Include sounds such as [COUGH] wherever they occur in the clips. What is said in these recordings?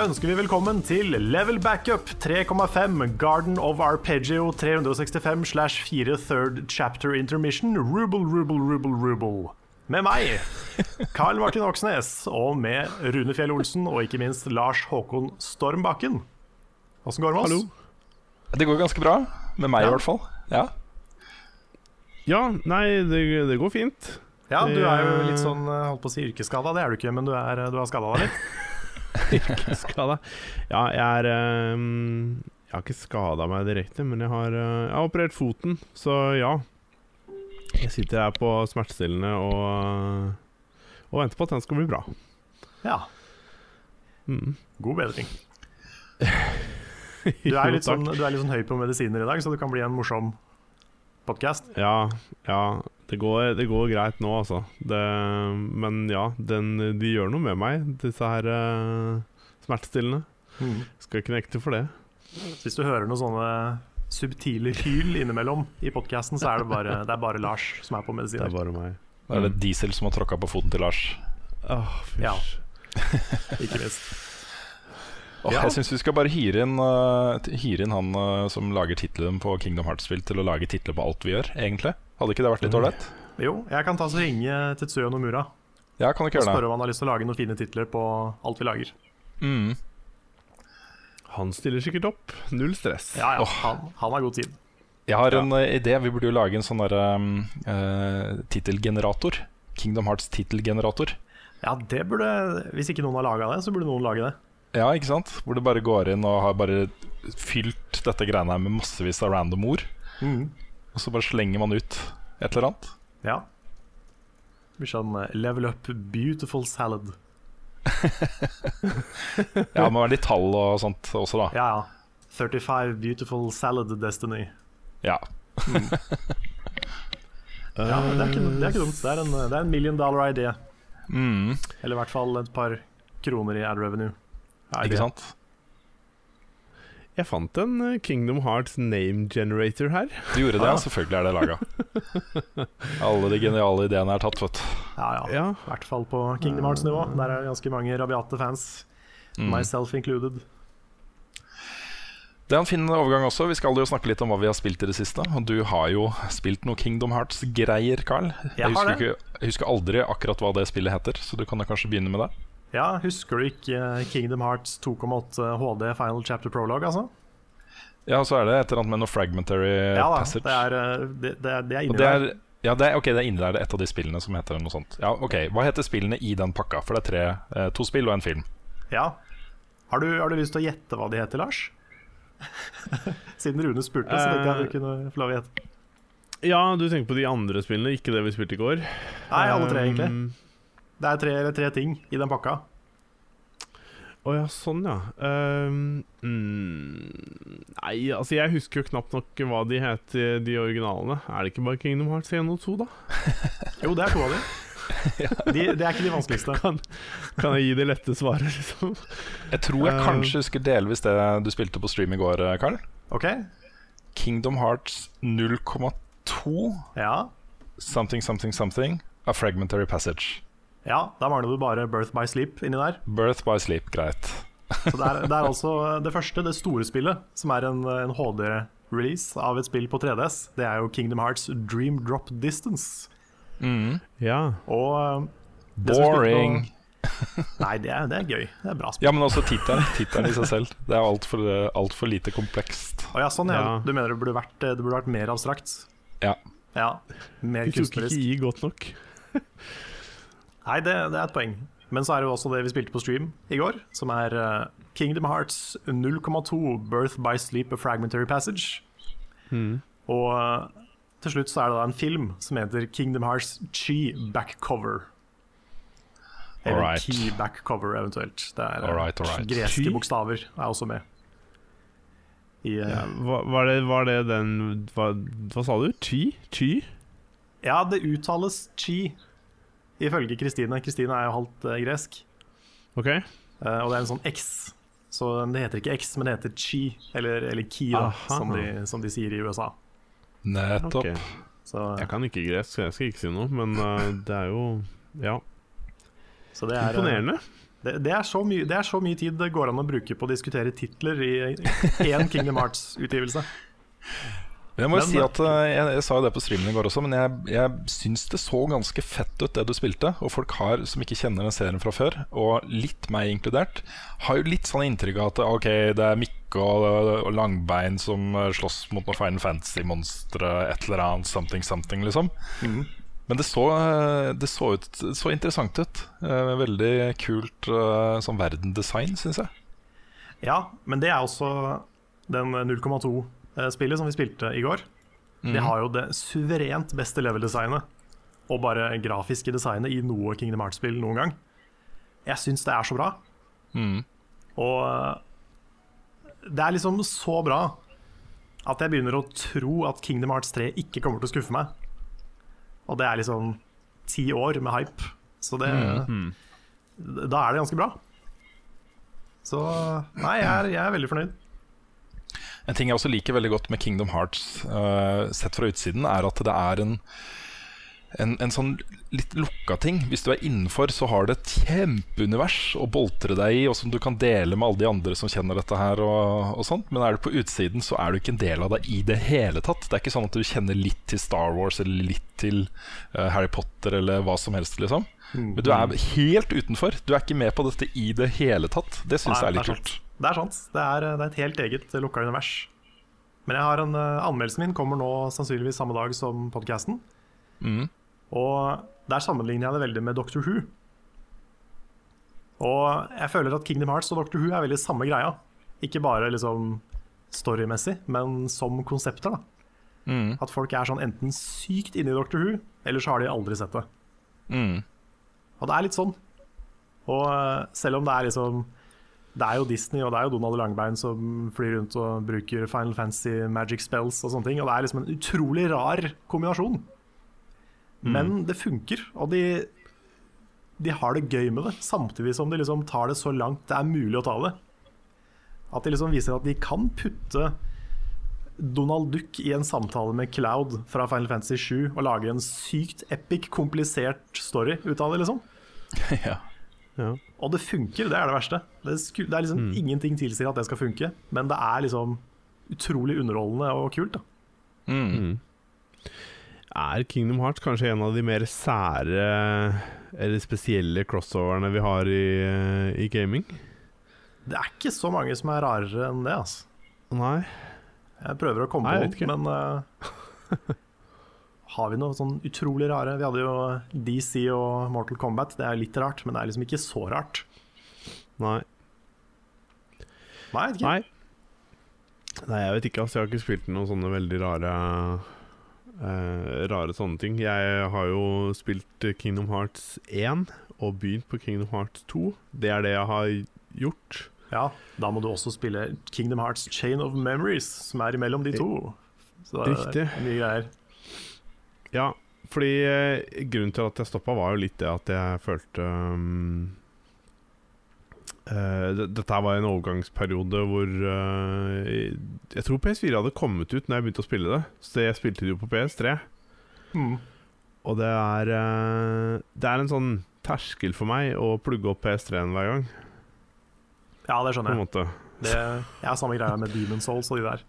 Ønsker vi velkommen til Level Backup 3,5 Garden of Arpeggio 365 slash 4 third chapter intermission Ruble, ruble, ruble, ruble. Med meg, [LAUGHS] Carl Martin Oksnes, og med Rune Fjell Olsen og ikke minst Lars Håkon Stormbakken. Åssen går det med oss? Hallo. Det går ganske bra. Med meg, Ja. i hvert fall. Ja. Ja, nei, det, det går fint. Ja, du er jo litt sånn eh, holdt på å si yrkesskada, det er du ikke, men du, er, du har skada deg litt. [LAUGHS] [LAUGHS] Skada. Ja, jeg er um, Jeg har ikke skada meg direkte, men jeg har, uh, jeg har operert foten, så ja. Jeg sitter her på smertestillende og, og venter på at den skal bli bra. Ja, Mm. god bedring. [LAUGHS] Du er, litt sånn, du er litt sånn høy på medisiner i dag, så det kan bli en morsom podkast. Ja, ja det, går, det går greit nå, altså. Det, men ja, den, de gjør noe med meg, disse her uh, smertestillende. Skal ikke nekte for det. Hvis du hører noen sånne subtile hyl innimellom i podkasten, så er det bare, det er bare Lars som er på Det er bare meg. Da er det Diesel som har tråkka på foten til Lars. Åh, fysj. Ja. Ikke minst. Åh, Ja. Jeg syns vi skal bare hyre inn, uh, hire inn han uh, som lager tittelen på Kingdom Hearts-spill, til å lage titler på alt vi gjør, egentlig. Hadde ikke det vært litt ålreit? Jo, jeg kan ta så ringe Tetsuyo Nomura Ja, kan du og ikke og spørre om han har lyst til å lage noen fine titler på alt vi lager. Mm. Han stiller sikkert opp. Null stress. Ja, ja, Oh. han, han har god tid. Jeg har en uh, idé. Vi burde jo lage en sånn derre um, uh, tittelgenerator. Kingdom Hearts tittelgenerator. Ja, det burde Hvis ikke noen har laga det, så burde noen lage det. Ja, ikke sant? Hvor du bare går inn og har bare fylt dette greiene her med massevis av random ord. Og så bare slenger man ut et eller annet. Ja. Det blir sånn eh, level up beautiful salad. [LAUGHS] Ja, det må være litt tall og sånt også, da. Ja, ja. 35 beautiful salad destiny. Ja. Ja, men det er ikke, det er ikke dumt. Det er en, det er en million dollar idé. Mm, Eller i hvert fall et par kroner i ad revenue. Ja, ikke sant? Jeg fant en eh, Kingdom Hearts name generator her. Du gjorde det, ja. [LAUGHS] Selvfølgelig er det laga. Alle de geniale ideene er tatt, vet du. Ja, ja. Ja. I hvert fall på Kingdom Hearts-nivå. Der er ganske mange rabiate fans. Mm. Myself included. Det er en fin overgang også. Vi skal jo snakke litt om hva vi har spilt i det siste. Og du har jo spilt noe Kingdom Hearts-greier, Carl. Jeg jeg, husker, ikke, jeg husker aldri akkurat hva det spillet heter, så du kan da kanskje begynne med det. Ja, husker du ikke eh, Kingdom Hearts 2,8 HD Final Chapter Prologue, altså? Ja, så er det et eller annet med noe fragmentary Ja da, passage. det er, eh, det, det er, det inni der. ja, det er, ok, det er inni der. Er et av de spillene som heter noe sånt. Ja, ok, Hva heter spillene i den pakka? For det er tre, eh, to spill og en film. Ja. Har du, har du lyst til å gjette hva de heter, Lars? [LAUGHS] Siden Rune spurte, så tenkte jeg du kunne få lov å gjette. Ja, du tenker på de andre spillene, ikke det vi spilte i går? Nei, alle tre, egentlig. Um, Det er tre, tre ting i den pakka. Å ja, sånn ja. Um, mm, nei, altså jeg husker jo knapt nok hva de het, de originalene. Er det ikke bare Kingdom Hearts 1 og 2, da? [LAUGHS] Jo, det er to av de. [LAUGHS] de det er ikke de vanskeligste. Kan, kan jeg gi det lette svaret, liksom? Jeg tror jeg Eh. kanskje husker delvis det du spilte på stream i går, Karl Carl. OK? Kingdom Hearts 0,2 Ja. something, something, something. A fragmentary passage. Ja. Da mangler du bare Birth by Sleep inni der. Birth by sleep, greit. Så det er, det er [LAUGHS] altså det første, det store spillet, som er en, en HD-release av et spill på 3DS. Det er jo Kingdom Hearts Dream Drop Distance. Ja. Og eh, Boring. [LAUGHS] Nei, det er, det er gøy. Det er bra spill. Ja, men også tittelen. I seg selv. Det er altfor alt for lite komplekst. Å ja, sånn, ja. Ja. Du mener det burde vært, det burde vært mer abstrakt? Ja. Ja. Mer De tok ikke i godt nok. [LAUGHS] Nei, det, det er et poeng. Men så er det jo også det vi spilte på stream i går, som er eh, Kingdom Hearts 0,2 Birth by Sleep A Fragmentary Passage. Og eh, til slutt så er det da en film som heter Kingdom Hearts Chi Backcover. Eller right. Key Backcover, eventuelt. Det er all right, all right. greske Chi? bokstaver er også med. I, eh, Ja, var, det, var det den hva, hva sa du? Chi? Chi? Ja, det uttales chi, ifølge Kristine. Kristine er jo halvt eh, gresk, Ok. Uh, og det er en sånn X. Så det heter ikke X, men det heter chi, eller, eller ki, da, som de, som de sier i USA. Nettopp. Okay. Så, Jeg kan ikke gresk, så jeg skal ikke si noe, men uh, det er jo Ja, så det er, imponerende. Det, det, er det er så mye tid det går an å bruke på å diskutere titler i én Kingdom Hearts-utgivelse. [LAUGHS] Men jeg må jo si at eh, jeg, jeg sa jo det på streamen i går også, men jeg, jeg syns det så ganske fett ut, det du spilte. Og folk har, som ikke kjenner den serien fra før, og litt meg inkludert, har jo litt sånn inntrykk av at ok, det er Mikke og, og Langbein som eh, slåss mot noen Final Fantasy-monstre, et eller annet, something, something, liksom. Men det så, eh, det så, ut, så interessant ut. Eh, Veldig kult eh, sånn verdendesign, syns jeg. Ja, men det er også den 0,2-spillet som vi spilte i går. Det har jo det suverent beste level-designet og bare grafiske designet i noe Kingdom Hearts-spill noen gang. Jeg syns det er så bra. Og eh, det er liksom så bra at jeg begynner å tro at Kingdom Hearts 3 ikke kommer til å skuffe meg. Og det er liksom ti år med hype, så det Da er det ganske bra. Så nei, jeg er, jeg er veldig fornøyd. En ting jeg også liker veldig godt med Kingdom Hearts, uh, sett fra utsiden, er at det er en, en, en sånn litt lukka ting. Hvis du er innenfor, så har det et kjempeunivers å boltre deg i, og som du kan dele med alle de andre som kjenner dette her. Og, og sånt Men er du på utsiden, så er du ikke en del av det i det hele tatt. Det er ikke sånn at du kjenner litt til Star Wars eller litt til uh, Harry Potter eller hva som helst, liksom. Men du er helt utenfor. Du er ikke med på dette i det hele tatt. Det syns jeg er litt kult. Det er sant. Det er, det er et helt eget uh, lukka univers. Men jeg har en uh, anmeldelsen min kommer nå sannsynligvis samme dag som podkasten. Mm. Og der sammenligner jeg det veldig med Doctor Who. Og jeg føler at Kingdom Hearts og Doctor Who er veldig samme greia. Ikke bare liksom storymessig, men som konsepter. da. Mm. At folk er sånn enten sykt inne i Doctor Who, eller så har de aldri sett det. Mm. Og det er litt sånn. Og eh, selv om det er liksom Det er jo Disney og det er jo Donald Langbein som flyr rundt og bruker Final Fantasy magic spells og sånne ting. Og det er liksom en utrolig rar kombinasjon. Men det funker, og de, de har det gøy med det. Samtidig som de liksom tar det så langt det er mulig å ta det. At de liksom viser at de kan putte Donald Duck i en samtale med Cloud fra Final Fantasy 7 og lage en sykt epic, komplisert story ut av det, liksom. [LAUGHS] ja. Ja. Og det funker, det er det verste. Det, sku, det er liksom Ingenting tilsier at det skal funke, men det er liksom utrolig underholdende og kult. da Mm. Er Kingdom Hearts kanskje en av de mer sære eller spesielle crossoverne vi har i, i gaming? Det er ikke så mange som er rarere enn det. altså Nei. Jeg prøver å komme Nei, på noe, men uh, [LAUGHS] Har vi noe sånn utrolig rare? Vi hadde jo DC og Mortal Kombat. Det er litt rart, men det er liksom ikke så rart. Nei. Nei, jeg vet ikke. Nei. Nei, jeg vet ikke. Altså, jeg har ikke spilt noen sånne veldig rare uh, Rare sånne ting. Jeg har jo spilt Kingdom Hearts 1 og begynt på Kingdom Hearts 2. Det er det jeg har gjort. Ja, da må du også spille Kingdom Hearts Chain of Memories, som er imellom de to. Så det Riktig. er mye greier. Ja, fordi eh, grunnen til at jeg stoppa, var jo litt det at jeg følte um, uh, Dette var en overgangsperiode hvor uh, Jeg tror PS4 hadde kommet ut når jeg begynte å spille det. Så jeg spilte det jo på PS3. Mm. Og det er uh, Det er en sånn terskel for meg å plugge opp PS3-en hver gang. Ja, det skjønner jeg. Det, jeg har samme greia med Demon Souls og de der.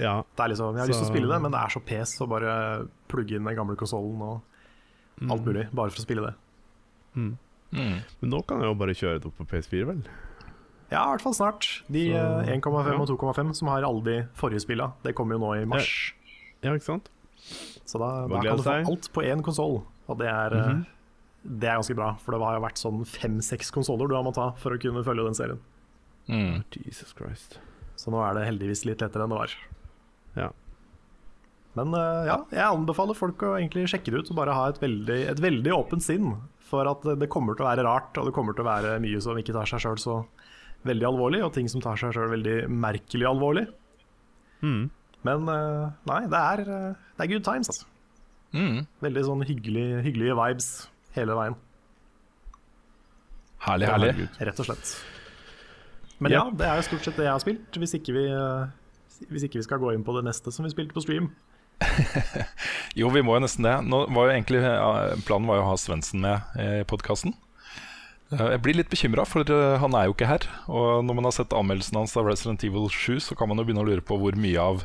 Ja, Det er liksom, Jeg har lyst til å spille det, men det er så pes å bare plugge inn den gamle konsollen og alt mulig, bare for å spille det. Mm. Men nå kan jeg jo bare kjøre det opp på PS4, vel? Ja, i hvert fall snart. De eh, 1,5 ja. og 2,5 som har alle de forrige spilla. Det kommer jo nå i mars. Ja, ikke sant? Så da, da kan du få alt på én konsoll. Og det er mm -hmm. det er ganske bra. For det har jo vært sånn fem-seks konsoller du har måttet ha for å kunne følge den serien. Mm. Jesus Christ. Så nå er det heldigvis litt lettere enn det var. Ja. Men uh, ja, jeg anbefaler folk å egentlig sjekke det ut og bare ha et veldig, et veldig åpent sinn. For at det kommer til å være rart, og det kommer til å være mye som ikke tar seg sjøl så veldig alvorlig, og ting som tar seg sjøl veldig merkelig alvorlig. Mm. Men uh, nei, det er, eh, det er good times, altså. Mm. Veldig sånn hyggelig, hyggelige vibes hele veien, Herlig, herlig. rett og slett. Men ja, det er jo stort sett det jeg har spilt, hvis ikke vi, eh, hvis ikke vi skal gå inn på det neste som vi spilte på stream. [LAUGHS] Jo, vi må jo nesten det. Nå var jo egentlig Planen var jo å ha Svendsen med i podkasten. Jeg blir litt bekymra, for eh, han er jo ikke her. Og når man har sett anmeldelsen hans av Resident Evil 7, så kan man jo begynne å lure på hvor mye av,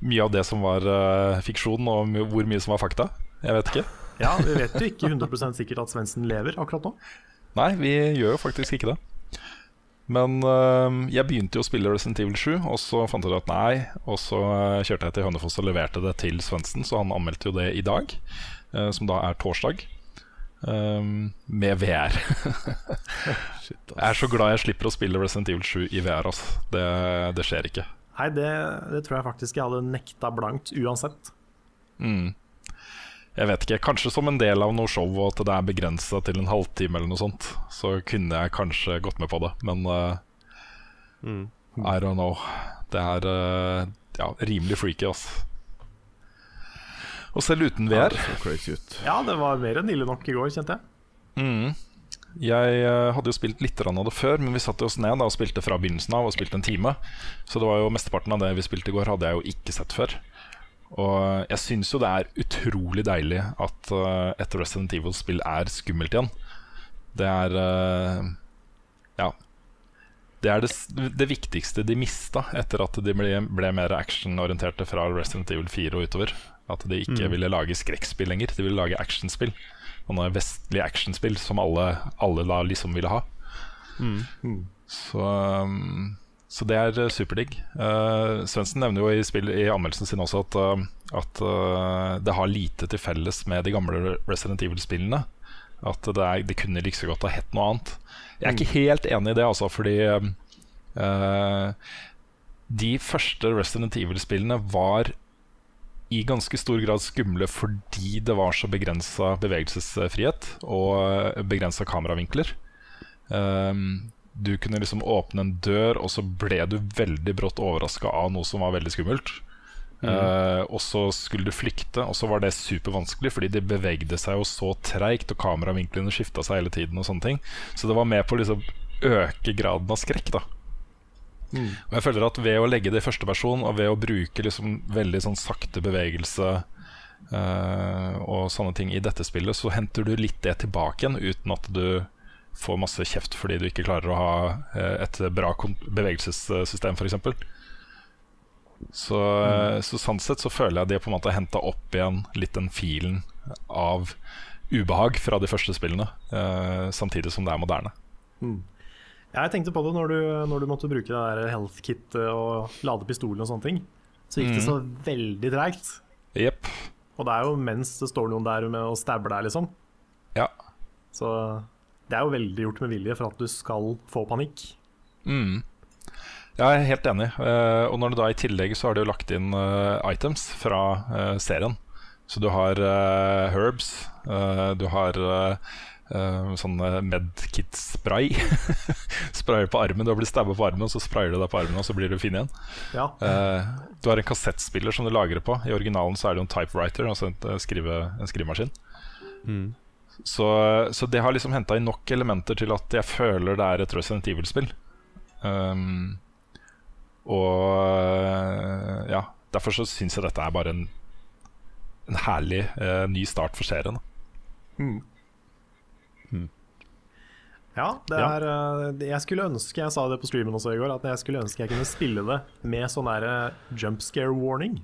mye av det som var uh, fiksjon, og my- hvor mye som var fakta. Jeg vet ikke. Ja, vi vet jo ikke 100% sikkert at Svendsen lever akkurat nå. Nei, vi gjør jo faktisk ikke det. Men øh, jeg begynte jo å spille Resident Evil 7, og så fant jeg ut at nei. Og så øh, kjørte jeg til Hønefoss og leverte det til Svendsen, så han anmeldte jo det i dag. øh, som da er torsdag. Ehm, med VR. [LAUGHS] Shit, jeg er så glad jeg slipper å spille Resident Evil 7 i VR. ass. Det, det skjer ikke. Nei, det, det tror jeg faktisk jeg hadde nekta blankt uansett. Mm. Jeg vet ikke, Kanskje som en del av noe show og at det er begrensa til en halvtime, eller noe sånt så kunne jeg kanskje gått med på det. Men uh, Mm. I don't know. Det er uh, ja, rimelig freaky, ass. Og selv uten VR Det så crazy ut. Ja, det var mer enn ille nok i går, kjente jeg. mm, Jeg uh, hadde jo spilt litt av det før, men vi satte oss ned da og spilte fra begynnelsen av og spilte en time. Så det var jo mesteparten av det vi spilte i går, hadde jeg jo ikke sett før. Og jeg syns jo det er utrolig deilig at uh, et Resident Evil-spill er skummelt igjen. Det er uh, Ja. Det er det, det viktigste de mista etter at de ble, ble mer actionorienterte fra Resident Evil 4 og utover. At de ikke Mm. ville lage skrekkspill lenger, de ville lage actionspill. Sånne vestlige actionspill som alle, alle da liksom ville ha. Mm. Så, um, så det er uh, superdigg. Uh, Svendsen nevner jo i, spill, i anmeldelsen sin også at, uh, at det har lite til felles med de gamle Resident Evil-spillene. At det, er, det kunne like så godt ha hett noe annet. Jeg er ikke helt enig i det, altså, fordi de første Resident Evil-spillene var i ganske stor grad skumle fordi det var så begrensa bevegelsesfrihet og begrensa kameravinkler. Um, du kunne liksom åpne en dør, og så ble du veldig brått overraska av noe som var veldig skummelt. Uh, og så skulle du flykte, og så var det supervanskelig, fordi de bevegde seg jo så treigt, og kameravinklene skifta seg hele tiden. og sånne ting Så det var med på å liksom øke graden av skrekk. da Og jeg føler at ved å legge det i første person, og ved å bruke liksom veldig sånn sakte bevegelse uh, og sånne ting i dette spillet, så henter du litt det tilbake igjen, uten at du får masse kjeft fordi du ikke klarer å ha eh, et bra bevegelsessystem, f.eks. Så, eh, så sånn sett så føler jeg de på en måte har henta opp igjen litt den filen av ubehag fra de første spillene, eh, samtidig som det er moderne. Ja, jeg tenkte på det når du, når du måtte bruke det der health kit og lade pistolen og sånne ting. Så gikk det så veldig treigt. Yep. Og det er jo mens det står noen der med å stabbe deg, liksom. Ja. Så det er jo veldig gjort med vilje for at du skal få panikk. Mm. Jeg er helt enig. Eh, og når det da i tillegg så har du jo lagt inn eh, items fra eh, serien. Så du har herbs, eh, du har uh, sånn medkit-spray. [LAUGHS] sprayer på armen. Du har blitt stabba på armen, og så sprayer du deg på armen, og så blir du fin igjen. Ja. Eh, du har en kassettspiller som du lagrer på. I originalen så er det jo en typewriter, altså en, skrive, en skrivemaskin. Mm. Så, så det har liksom henta inn nok elementer til at jeg føler det er et Resident Evil-spill. Um, og øh, ja, derfor så syns jeg dette er bare en, en herlig uh, ny start for serien. Mm. Ja, det er ja. Jeg skulle ønske, jeg sa det på streamen også i går, at jeg skulle ønske jeg kunne spille det med sånn der jump scare warning.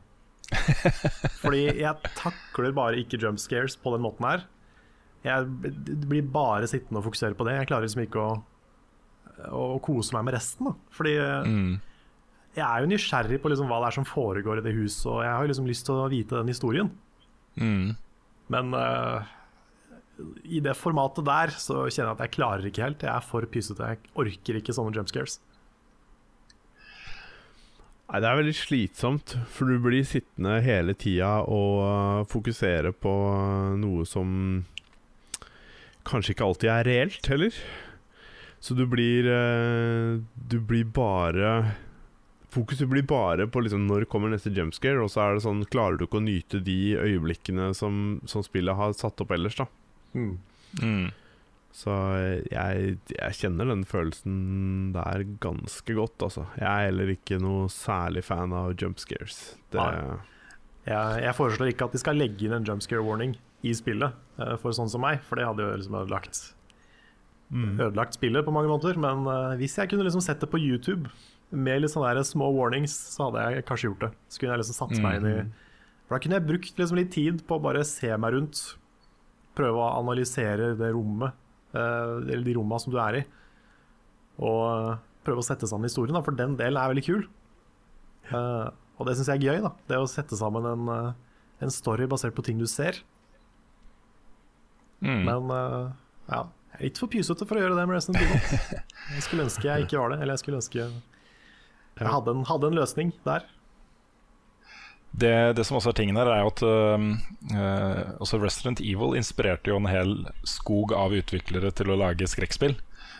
[LAUGHS] Fordi jeg takler bare ikke jump scares på den måten her. Jeg blir bare sittende og fokusere på det. Jeg klarer liksom ikke å, å kose meg med resten. Da. Fordi eh, Mm. jeg er jo nysgjerrig på liksom hva det er som foregår i det huset, og jeg har liksom lyst til å vite den historien. Mm. Men uh, i det formatet der så kjenner jeg at jeg klarer ikke helt. Jeg er for pysete. Jeg orker ikke sånne jump scares. Nei, Det er veldig slitsomt, for du blir sittende hele tida og uh, fokusere på noe som kanskje ikke alltid er reelt, heller. Så du blir uh, Du blir bare Fokuset blir bare på liksom når kommer neste jumpscare, og så er det sånn Klarer du ikke å nyte de øyeblikkene som, som spillet har satt opp ellers, da. Mm. Så jeg, jeg kjenner den følelsen der ganske godt, altså. Jeg er heller ikke noe særlig fan av jump scares. Det, Ja, Jeg, jeg foreslår ikke at de skal legge inn en jump scare warning i spillet eh, for sånn som meg, for det hadde jo liksom ødelagt Ødelagt spillet på mange måter. Men eh, hvis jeg kunne liksom sett det på YouTube med litt sånne der små warnings, så hadde jeg kanskje gjort det. Så kunne jeg liksom satt meg inn i For da kunne jeg brukt liksom litt tid på å bare se meg rundt. Prøve å analysere det rommet, eh, eller de rommene som du er i. Og prøve å sette sammen historien, da, for den delen er veldig kul. Uh, og det syns jeg er gøy. da Det å sette sammen en, en story basert på ting du ser. Mm. Men uh, ja, jeg er litt for pysete for å gjøre det med Resident Evil. [LAUGHS] Jeg skulle ønske jeg ikke var det. Eller jeg skulle ønske jeg hadde en, hadde en løsning der. Det, det som også er tingen her, er at også Resident Evil inspirerte jo en hel skog av utviklere til å lage skrekkspill.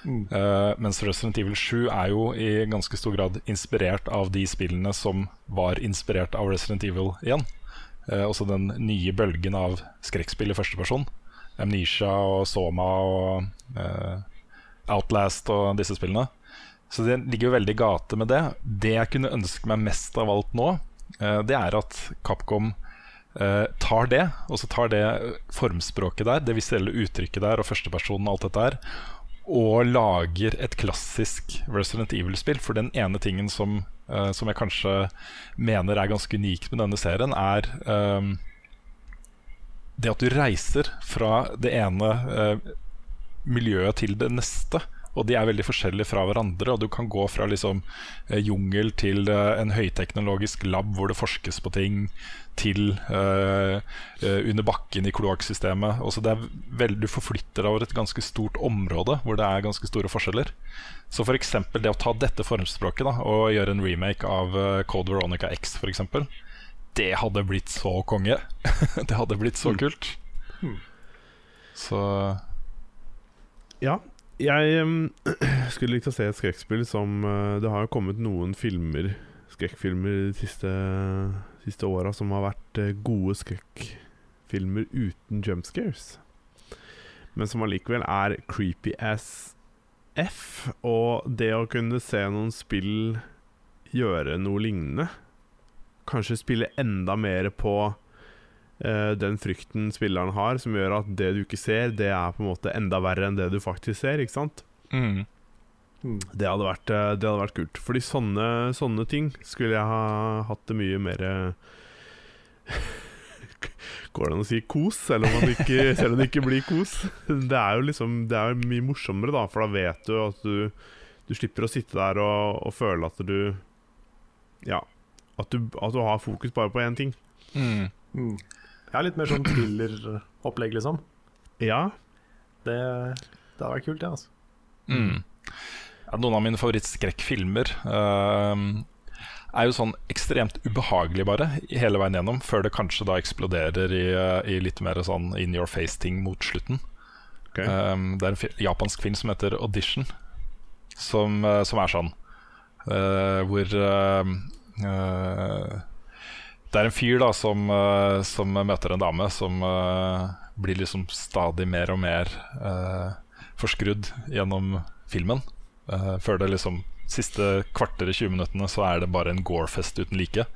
Eh, mens Resident Evil 7 er jo i ganske stor grad inspirert av de spillene som var inspirert av Resident Evil igjen. Uh, også den nye bølgen av skrekkspill i første person. Amnesia og Soma og uh, Outlast og disse spillene. Så det ligger jo veldig i gate med det. Det jeg kunne ønske meg mest av alt nå, uh, det er at Capcom uh, tar det, og så tar det formspråket der, det visuelle uttrykket der og førstepersonen og alt dette her, og lager et klassisk Resident Evil-spill. For den ene tingen som, som jeg kanskje mener er ganske unikt med denne serien, er det at du reiser fra det ene eh, miljøet til det neste. Og de er veldig forskjellige fra hverandre. Og du kan gå fra liksom eh, jungel til eh, en høyteknologisk lab hvor det forskes på ting, til eh, under bakken i kloakksystemet. Og så det vel- Du forflytter deg over et ganske stort område hvor det er ganske store forskjeller. Så f.eks. det å ta dette formspråket da, og gjøre en remake av Code Veronica X, for eksempel det hadde blitt så konge. [LAUGHS] det hadde blitt så kult. Så Ja. Jeg um, [CLEARS THROAT] skulle likt å se et skrekkspill som uh, Det har jo kommet noen filmer skrekkfilmer de siste, siste åra som har vært uh, gode skrekkfilmer uten jump scares. Men som allikevel er creepy as F. Og det å kunne se noen spill gjøre noe lignende Kanskje spille enda mer på uh, den frykten spilleren har, som gjør at det du ikke ser, det er på en måte enda verre enn det du faktisk ser. Ikke sant? mm. Det hadde vært, eh, det hadde vært kult. Fordi sånne, sånne ting skulle jeg ha hatt det mye mer [LAUGHS] Går det an å si kos, selv om, man ikke, [LAUGHS] selv om det ikke blir kos? Det er jo liksom Det er mye morsommere, da, for da vet du at du, du slipper å sitte der og, og føle at du Ja. At du, at du har fokus bare på én ting. Mm. Mm. Jeg er litt mer sånn thriller-opplegg, liksom. Ja. Det, det hadde vært kult, det. altså. Mm. Ja, noen av mine favorittskrekkfilmer uh, er jo sånn ekstremt ubehagelig bare hele veien gjennom, før det kanskje da eksploderer i, eh, i litt mer sånn in your face-ting mot slutten. Okay. Um, det er en japansk film som heter Audition, som, eh, som er sånn. Uh, hvor eh, Det er en fyr da som, eh, som møter en dame som eh, blir liksom stadig mer og mer forskrudd gjennom filmen. Eh, før det liksom siste kvarter i 20 minuttene, så er det bare en Gore-fest uten like.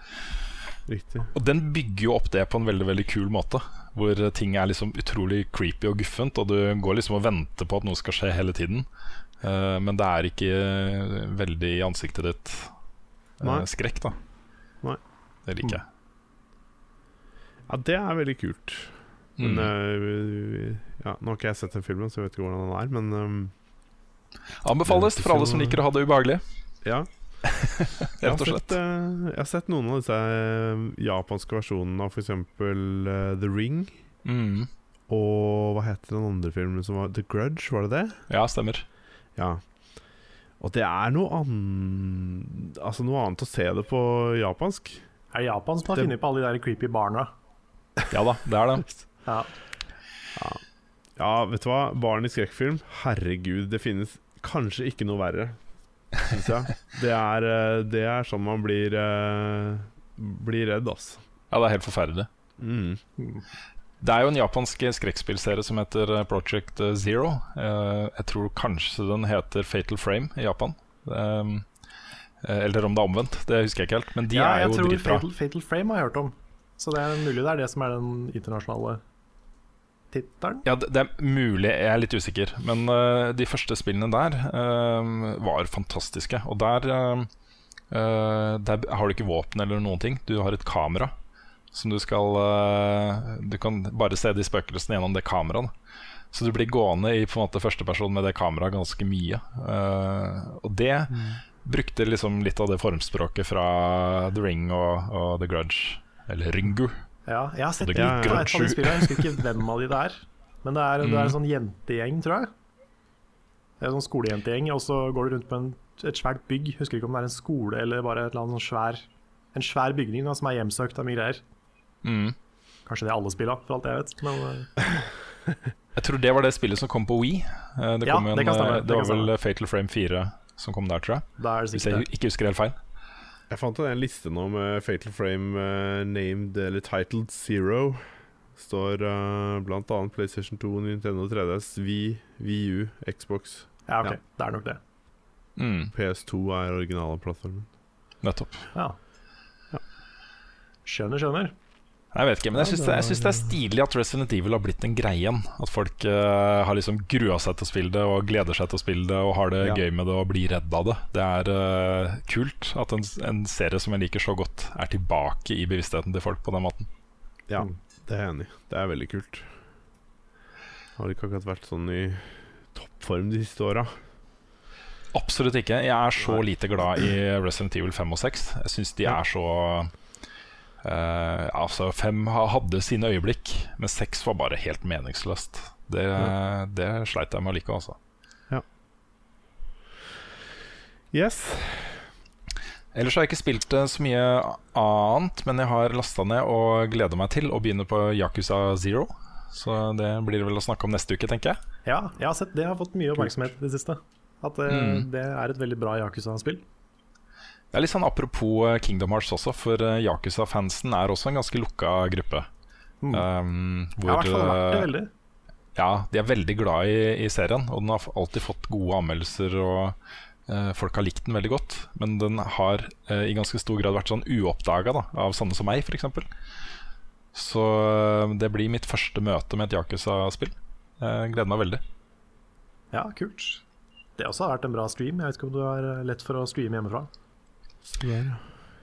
Riktig. Og den bygger jo opp det på en veldig veldig kul måte. Hvor ting er liksom utrolig creepy og guffent, og du går liksom og venter på at noe skal skje hele tiden. Uh, men det er ikke eh, veldig i ansiktet ditt eh, Nei. skrekk, da. Nei. Det liker jeg. Ja, det er veldig kult. Men Mm. eh, ja, Nå har ikke jeg sett den filmen, så jeg vet ikke hvordan den er, men um, Anbefales for alle som liker å ha det ubehagelig. ja. [LAUGHS] Jeg har, sett, eh, jeg har sett noen av disse eh, japanske versjonene av f.eks. Uh, The Ring. Mm. Og hva heter den andre filmen som var The Grudge, var det det? Ja, stemmer. Ja. Og det er noe annet Altså noe annet å se det på japansk. Er det Japan som har Det- funnet på alle de der creepy barna? Ja da, det er det. [LAUGHS] Ja. Ja, vet du hva? Barn i skrekkfilm, herregud, det finnes kanskje ikke noe verre, syns jeg. Det er, eh, det er sånn man blir eh, Blir redd, altså. Ja, det er helt forferdelig. Mm. Det er jo en japansk skrekkspillserie som heter eh, Project Zero. Eh, Jeg tror kanskje den heter Fatal Frame i Japan. Um, eh, Eller om det er omvendt, det husker jeg ikke helt. Men de ja, er jo tror dritbra. Fatal, Fatal Frame har jeg hørt om. Så det er mulig det er det som er den internasjonale tittelen. Ja, det, er mulig, jeg er litt usikker. Men eh, de første spillene der eh, var fantastiske. Og der, eh, eh, der har du ikke våpen eller noen ting. Du har et kamera som du skal eh, Du kan bare se de spøkelsene gjennom det kameraet. Så du blir gående i på en måte førsteperson med det kameraet ganske mye. Eh, og det brukte liksom litt av det formspråket fra The Ring og, og The Grudge. Eller Ringu. Ja, jeg har sett litt av et av de spillene. Jeg husker ikke hvem av de det er. Men det er, det er en Mm. sånn jentegjeng, tror jeg. Det er en sånn skolejentegjeng, og så går du rundt på en, et svært bygg. Husker ikke om det er en skole eller bare et eller annet sånn svær En svær bygning da, som er hjemsøkt av mye greier. Mm. Kanskje det er alle spilla, for alt jeg vet. Men uh... [LAUGHS] Jeg tror det var det spillet som kom på Wii. Eh, Det, Ja, en, det stemme, eh, det det var vel. Fatal Frame 4 som kom der, tror jeg. er Hvis jeg ikke husker helt feil. Jeg fant en liste nå med Fatal Frame uh, named eller titled Zero. Står uh, annet PlayStation 2, Nintendo 3DS, Wii, VU, Xbox. Ja, ok. Ja. Det er nok det. Mm, PS2 er originale plattformen. nettopp. Ja. Skjønner, skjønner. Jeg vet ikke, men jeg syns det, synes det er stilig at Resident Evil har blitt en greie igjen. At folk uh, har liksom grua seg til å spille det og gleder seg til å spille det og har det Ja. gøy med det og blir redd av det. Det er uh, kult at en, en serie som jeg liker så godt, er tilbake i bevisstheten til folk på den måten. Ja, det er jeg enig i. Det er veldig kult. Har ikke akkurat vært sånn i toppform de siste åra. Absolutt ikke. Jeg er så lite glad i Resident Evil 5 og 6. Jeg syns de er så eh, Altså, Fem hadde sine øyeblikk, men seks var bare helt meningsløst. Det, det sleit jeg med å like, altså. Yes. Ellers har jeg ikke spilt eh, så mye annet, men jeg har lasta ned og gleder meg til å begynne på Yakuza Zero. Så det blir det vel å snakke om neste uke, tenker jeg. Ja, jeg har sett det har fått mye oppmerksomhet i det siste. At det, Mm. det er et veldig bra Yakuza-spill. Det er litt sånn Apropos eh, Kingdom Hearts også, for eh, Yakuza-fansen er også en ganske lukka gruppe. Mm. Um, hvor, ja, vært det eh, veldig. Ja, de er veldig glad i, i serien, og den har alltid fått gode anmeldelser. Og uh, folk har likt den veldig godt. Men den har uh, i ganske stor grad vært sånn uoppdaga av sånne som meg, f.eks. Så uh, det blir mitt første møte med et Yakuza-spill. Jeg gleder meg veldig. Ja, kult. Det også har vært en bra stream. Jeg vet ikke om du har lett for å streame hjemmefra.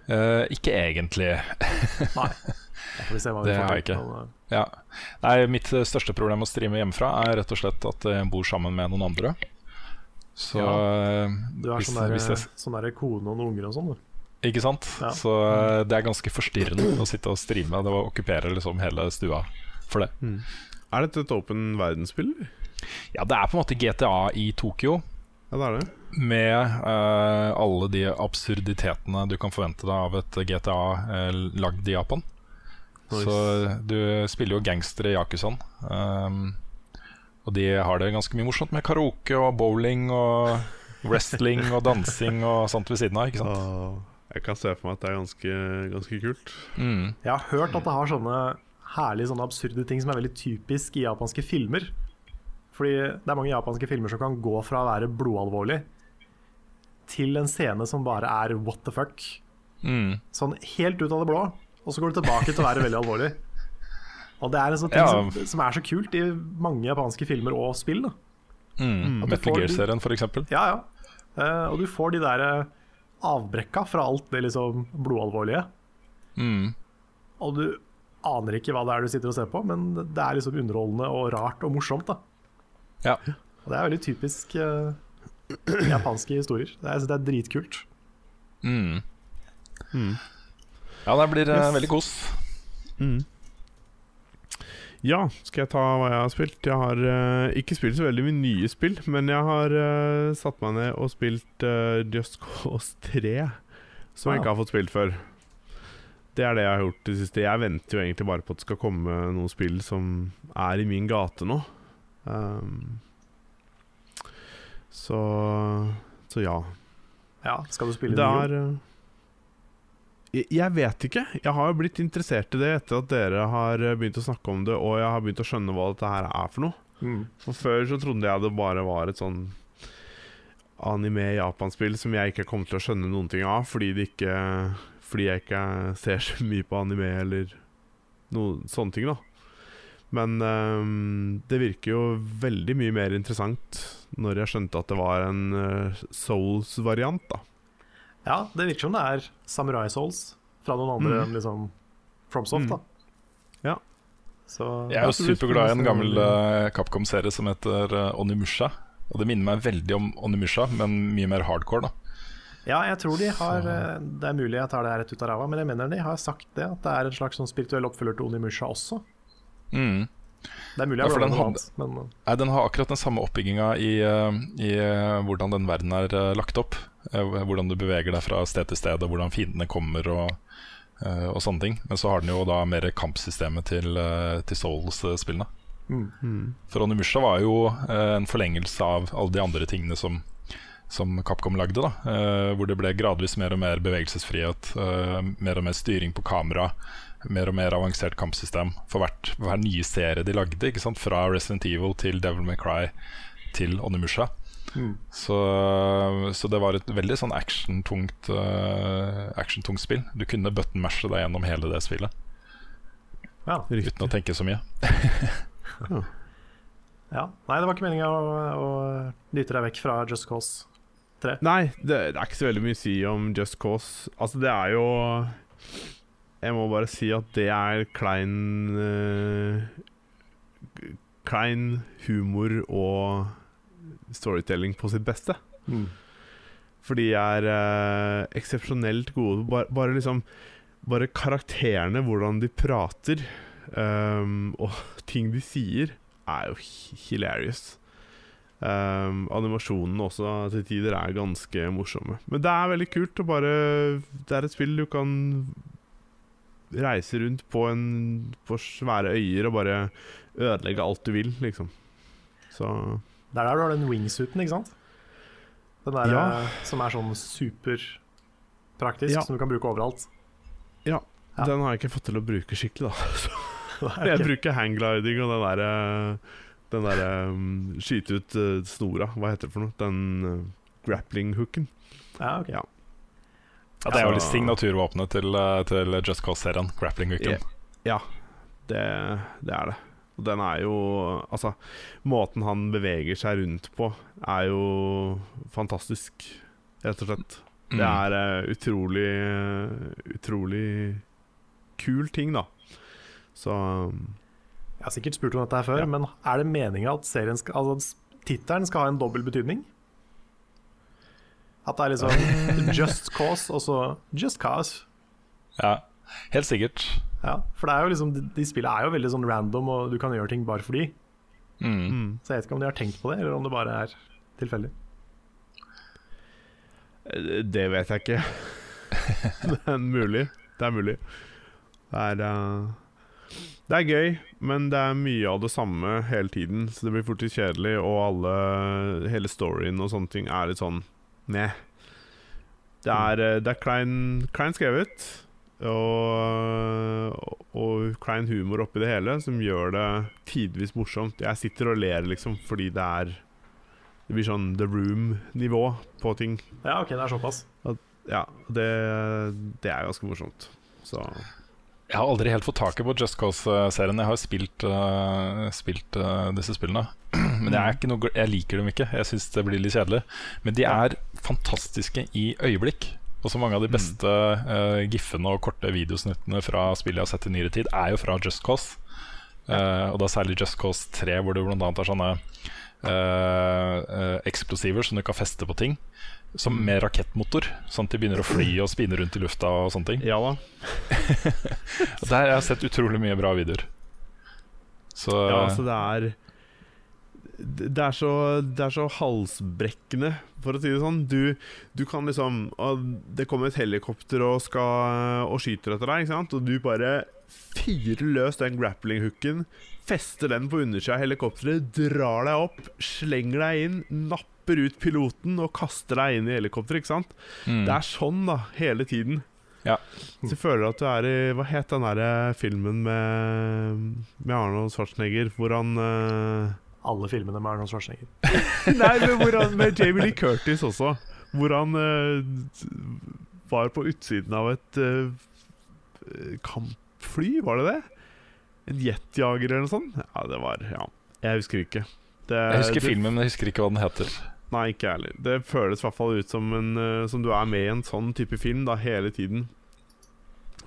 Eh, ikke egentlig. Nei. [LAUGHS] Da får vi se hva vi Det har jeg ikke. Eh, Ja. Nei, mitt eh, største problem med å streame hjemmefra er rett og slett at jeg bor sammen med noen andre. Så ja. Du hvis, sånn der, jeg, sånn der kone og noen unger og sånn, du. Ikke sant? Ja. Så eh, det er ganske forstyrrende å sitte og streame. Det okkuperer okkupere liksom hele stua for det. Er dette et åpen verdensspill? Ja, det er på en måte GTA i Tokyo. Ja, det er det. Med uh, alle de absurditetene du kan forvente deg av et GTA uh, lagd i Japan. Nice. Så du spiller jo gangstere i Yakuzaen. Um, og de har det ganske mye morsomt med karaoke og bowling og wrestling og dansing og sånt ved siden av. Ikke sant? Så jeg kan se for meg at det er ganske, ganske kult. Mm. Jeg har hørt at det har sånne herlige, sånne absurde ting som er veldig typisk i japanske filmer. Fordi det er mange japanske filmer som kan gå fra å være blodalvorlig til en scene som bare er what the fuck. Mm. Sånn helt ut av det blå, og så går det tilbake til å være veldig alvorlig. Og det er en sånn ting Ja. som, som er så kult i mange japanske filmer og spill. Da. Mm. At Metal Gear-serien, for eksempel. Ja, ja. Uh, og du får de der eh, avbrekka fra alt det liksom blodalvorlige. Mm. Og du aner ikke hva det er du sitter og ser på, men det er liksom underholdende og rart og morsomt. da Ja. Og det er veldig typisk uh, japanske historier. Det er, det er dritkult. Mm. Ja, det blir uh, Yes. veldig kos. Ja, skal jeg ta hva jeg har spilt? Jeg har uh, ikke spilt så veldig mye nye spill, men jeg har uh, satt meg ned og spilt uh, Just Cause 3, som jeg ikke har fått spilt før. Det er det jeg har gjort det siste. Jeg venter jo egentlig bare på at det skal komme noen spill som er i min gate nå. Um, så Så ja. Ja, Skal du spille Det er eh, jeg, jeg vet ikke. Jeg har jo blitt interessert i det etter at dere har begynt å snakke om det, og jeg har begynt å skjønne hva dette her er for noe. Mm. For Før så trodde jeg det bare var et sånn anime-japanspill som jeg ikke kom til å skjønne noen ting av, fordi, det ikke, fordi jeg ikke ser så mye på anime eller noe sånne ting, da. Men ehm, det virker jo veldig mye mer interessant når jeg skjønte at det var en uh, Souls-variant, da. Ja, det virker som det er Samurai Souls fra noen andre Mm. enn liksom FromSoft. da Ja. Så Jeg er jo superglad i en gammel eh, Capcom-serie som heter uh, Onimusha. Og det minner meg veldig om Onimusha, men mye mer hardcore. da Ja, jeg tror de har Det er mulig jeg tar det her rett ut av ræva, men jeg mener de har sagt det. At det er en slags sånn spirituell oppfølger til Onimusha også. Mm. Det er mulig jeg ja, blander den noe annet, men eh, Nei, Den har akkurat den samme oppbygginga i, eh, i eh, hvordan den verden er lagt opp. Hvordan du beveger deg fra sted til sted, og hvordan fiendene kommer og, og sånne ting. Men så har den jo da mer kampsystemet til, til Souls-spillene. For Onimusha var jo en forlengelse av alle de andre tingene som, som Capcom lagde. da eh, Hvor det ble gradvis mer og mer bevegelsesfrihet, eh, mer og mer styring på kamera, mer og mer avansert kampsystem for hvert, hver nye serie de lagde. Ikke sant? Fra Resident Evil til Devil May Cry til Onimusha. Så, så det var et veldig sånn actiontungt uh, action spill. Du kunne button-mashe deg gjennom hele det spillet ja. uten å tenke så mye. [LAUGHS] ja. Nei, det var ikke meninga å, å dytte deg vekk fra Just Cause 3. Nei, det, det er ikke så veldig mye å si om Just Cause. Altså, det er jo Jeg må bare si at det er klein uh, Klein humor og storytelling på sitt beste. Mm. For de er uh, eksepsjonelt gode. Bare, bare liksom Bare karakterene, hvordan de prater, um, og [LAUGHS] ting de sier, er jo hi- hilarious. Um, animasjonene også til tider er ganske morsomme. Men det er veldig kult å bare Det er et spill du kan reise rundt på, en, på svære øyer og bare ødelegge alt du vil, liksom. Så Det er der du har den wingsuiten, ikke sant? Den der Ja. eh, som er sånn superpraktisk, Ja. som du kan bruke overalt. ja, Ja. den har jeg ikke fått til å bruke skikkelig, da. [LAUGHS] [LAUGHS] Jeg bruker hanggliding og den derre Den derre um, skyte ut uh, snora, hva heter det for noe? Den uh, grappling-hooken. Ja, ok. Ja. Ja, det er jo litt signaturvåpenet til, eh, til Just Cause-serien. Grappling hooken. Ja, det, det er det. Og den er jo Altså, måten han beveger seg rundt på, er jo fantastisk, rett og slett. Det Mm. er uh, utrolig uh, Utrolig kul ting, da. Så um, Jeg har sikkert spurt om dette her før, Ja. men er det meninga at serien skal, altså, tittelen skal ha en dobbel betydning? At det er liksom [LAUGHS] Just Cause og så Just Cause. Ja, helt sikkert. Ja, for det er jo liksom, de, de spillene er jo veldig sånn random, og du kan gjøre ting bare fordi. Mm. Så jeg vet ikke om de har tenkt på det, eller om det bare er tilfeldig. eh, Det vet jeg ikke. [LAUGHS] det er mulig. Det er mulig. Det er eh, Det er gøy, men det er mye av det samme hele tiden, så det blir fort litt kjedelig, og alle hele storyen og sånne ting er litt sånn meh. Det er, eh, det er klein, klein skrevet, og, og klein humor oppi det hele, som gjør det tidvis morsomt. Jeg sitter og ler, liksom, fordi det er Det blir sånn The Room-nivå på ting. Ja, ok, det er såpass. Ja, det, det er ganske morsomt. Så Jeg har aldri helt fått taket på Just Cause-serien. Jeg har spilt, uh, spilt uh, disse spillene. [CLEARS THROAT] Men jeg, er ikke noe, jeg liker dem ikke. Jeg syns det blir litt kjedelig. Men de er fantastiske i øyeblikk. Og så mange av de beste uh, giffene og korte videosnuttene fra spill jeg har sett i nyere tid, er jo fra Just Cause. Eh, og da særlig Just Cause 3, hvor det bl.a. er sånne eh, eh, eksplosiver som du kan feste på ting. Som med rakettmotor, sånn at de begynner å fly og spinne rundt i lufta og sånne ting. ja da. [LAUGHS] Der har jeg sett utrolig mye bra videoer. Så Ja, altså det er det er, så, det er så halsbrekkende, for å si det sånn. Du, du kan liksom Det kommer et helikopter og, skal, og skyter etter deg, ikke sant? og du bare fyrer løs den grappling-hooken, fester den på undersida av helikopteret, drar deg opp, slenger deg inn, napper ut piloten og kaster deg inn i helikopteret. Ikke sant? mm. Det er sånn, da, hele tiden. Ja. Så jeg føler at du er i Hva het den der filmen med, med Arnold Schwarzenegger, hvor han uh... Alle filmene med Arnold Schwarzenegger. [LAUGHS] Nei, men hvor han, med Jamie Lee Curtis også. Hvor han uh, var på utsiden av et uh, kampfly, var det det? En jetjager eller noe sånt? Ja, det var Ja, jeg husker ikke. Det, Jeg husker det, filmen, men jeg husker ikke hva den heter. Nei, ikke jeg heller. Det føles i hvert fall ut som, en, eh, som du er med i en sånn type film da, hele tiden.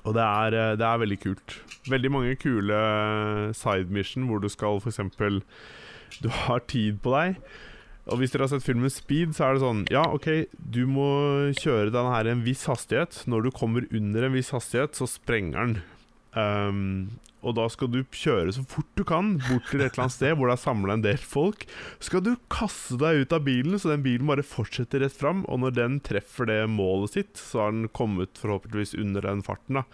Og det er, eh, det er veldig kult. Veldig mange kule eh, side mission hvor du skal f.eks. Du har tid på deg. Og hvis dere har sett filmen Speed, så er det sånn Ja, OK, du må kjøre denne her i en viss hastighet. Når du kommer under en viss hastighet, så sprenger den. Um, og da skal du kjøre så fort du kan bort til et eller annet sted hvor det er samla en del folk. Skal du kaste deg ut av bilen, så den bilen bare fortsetter rett fram. Og når den treffer det målet sitt, så har den kommet forhåpentligvis under den farten. da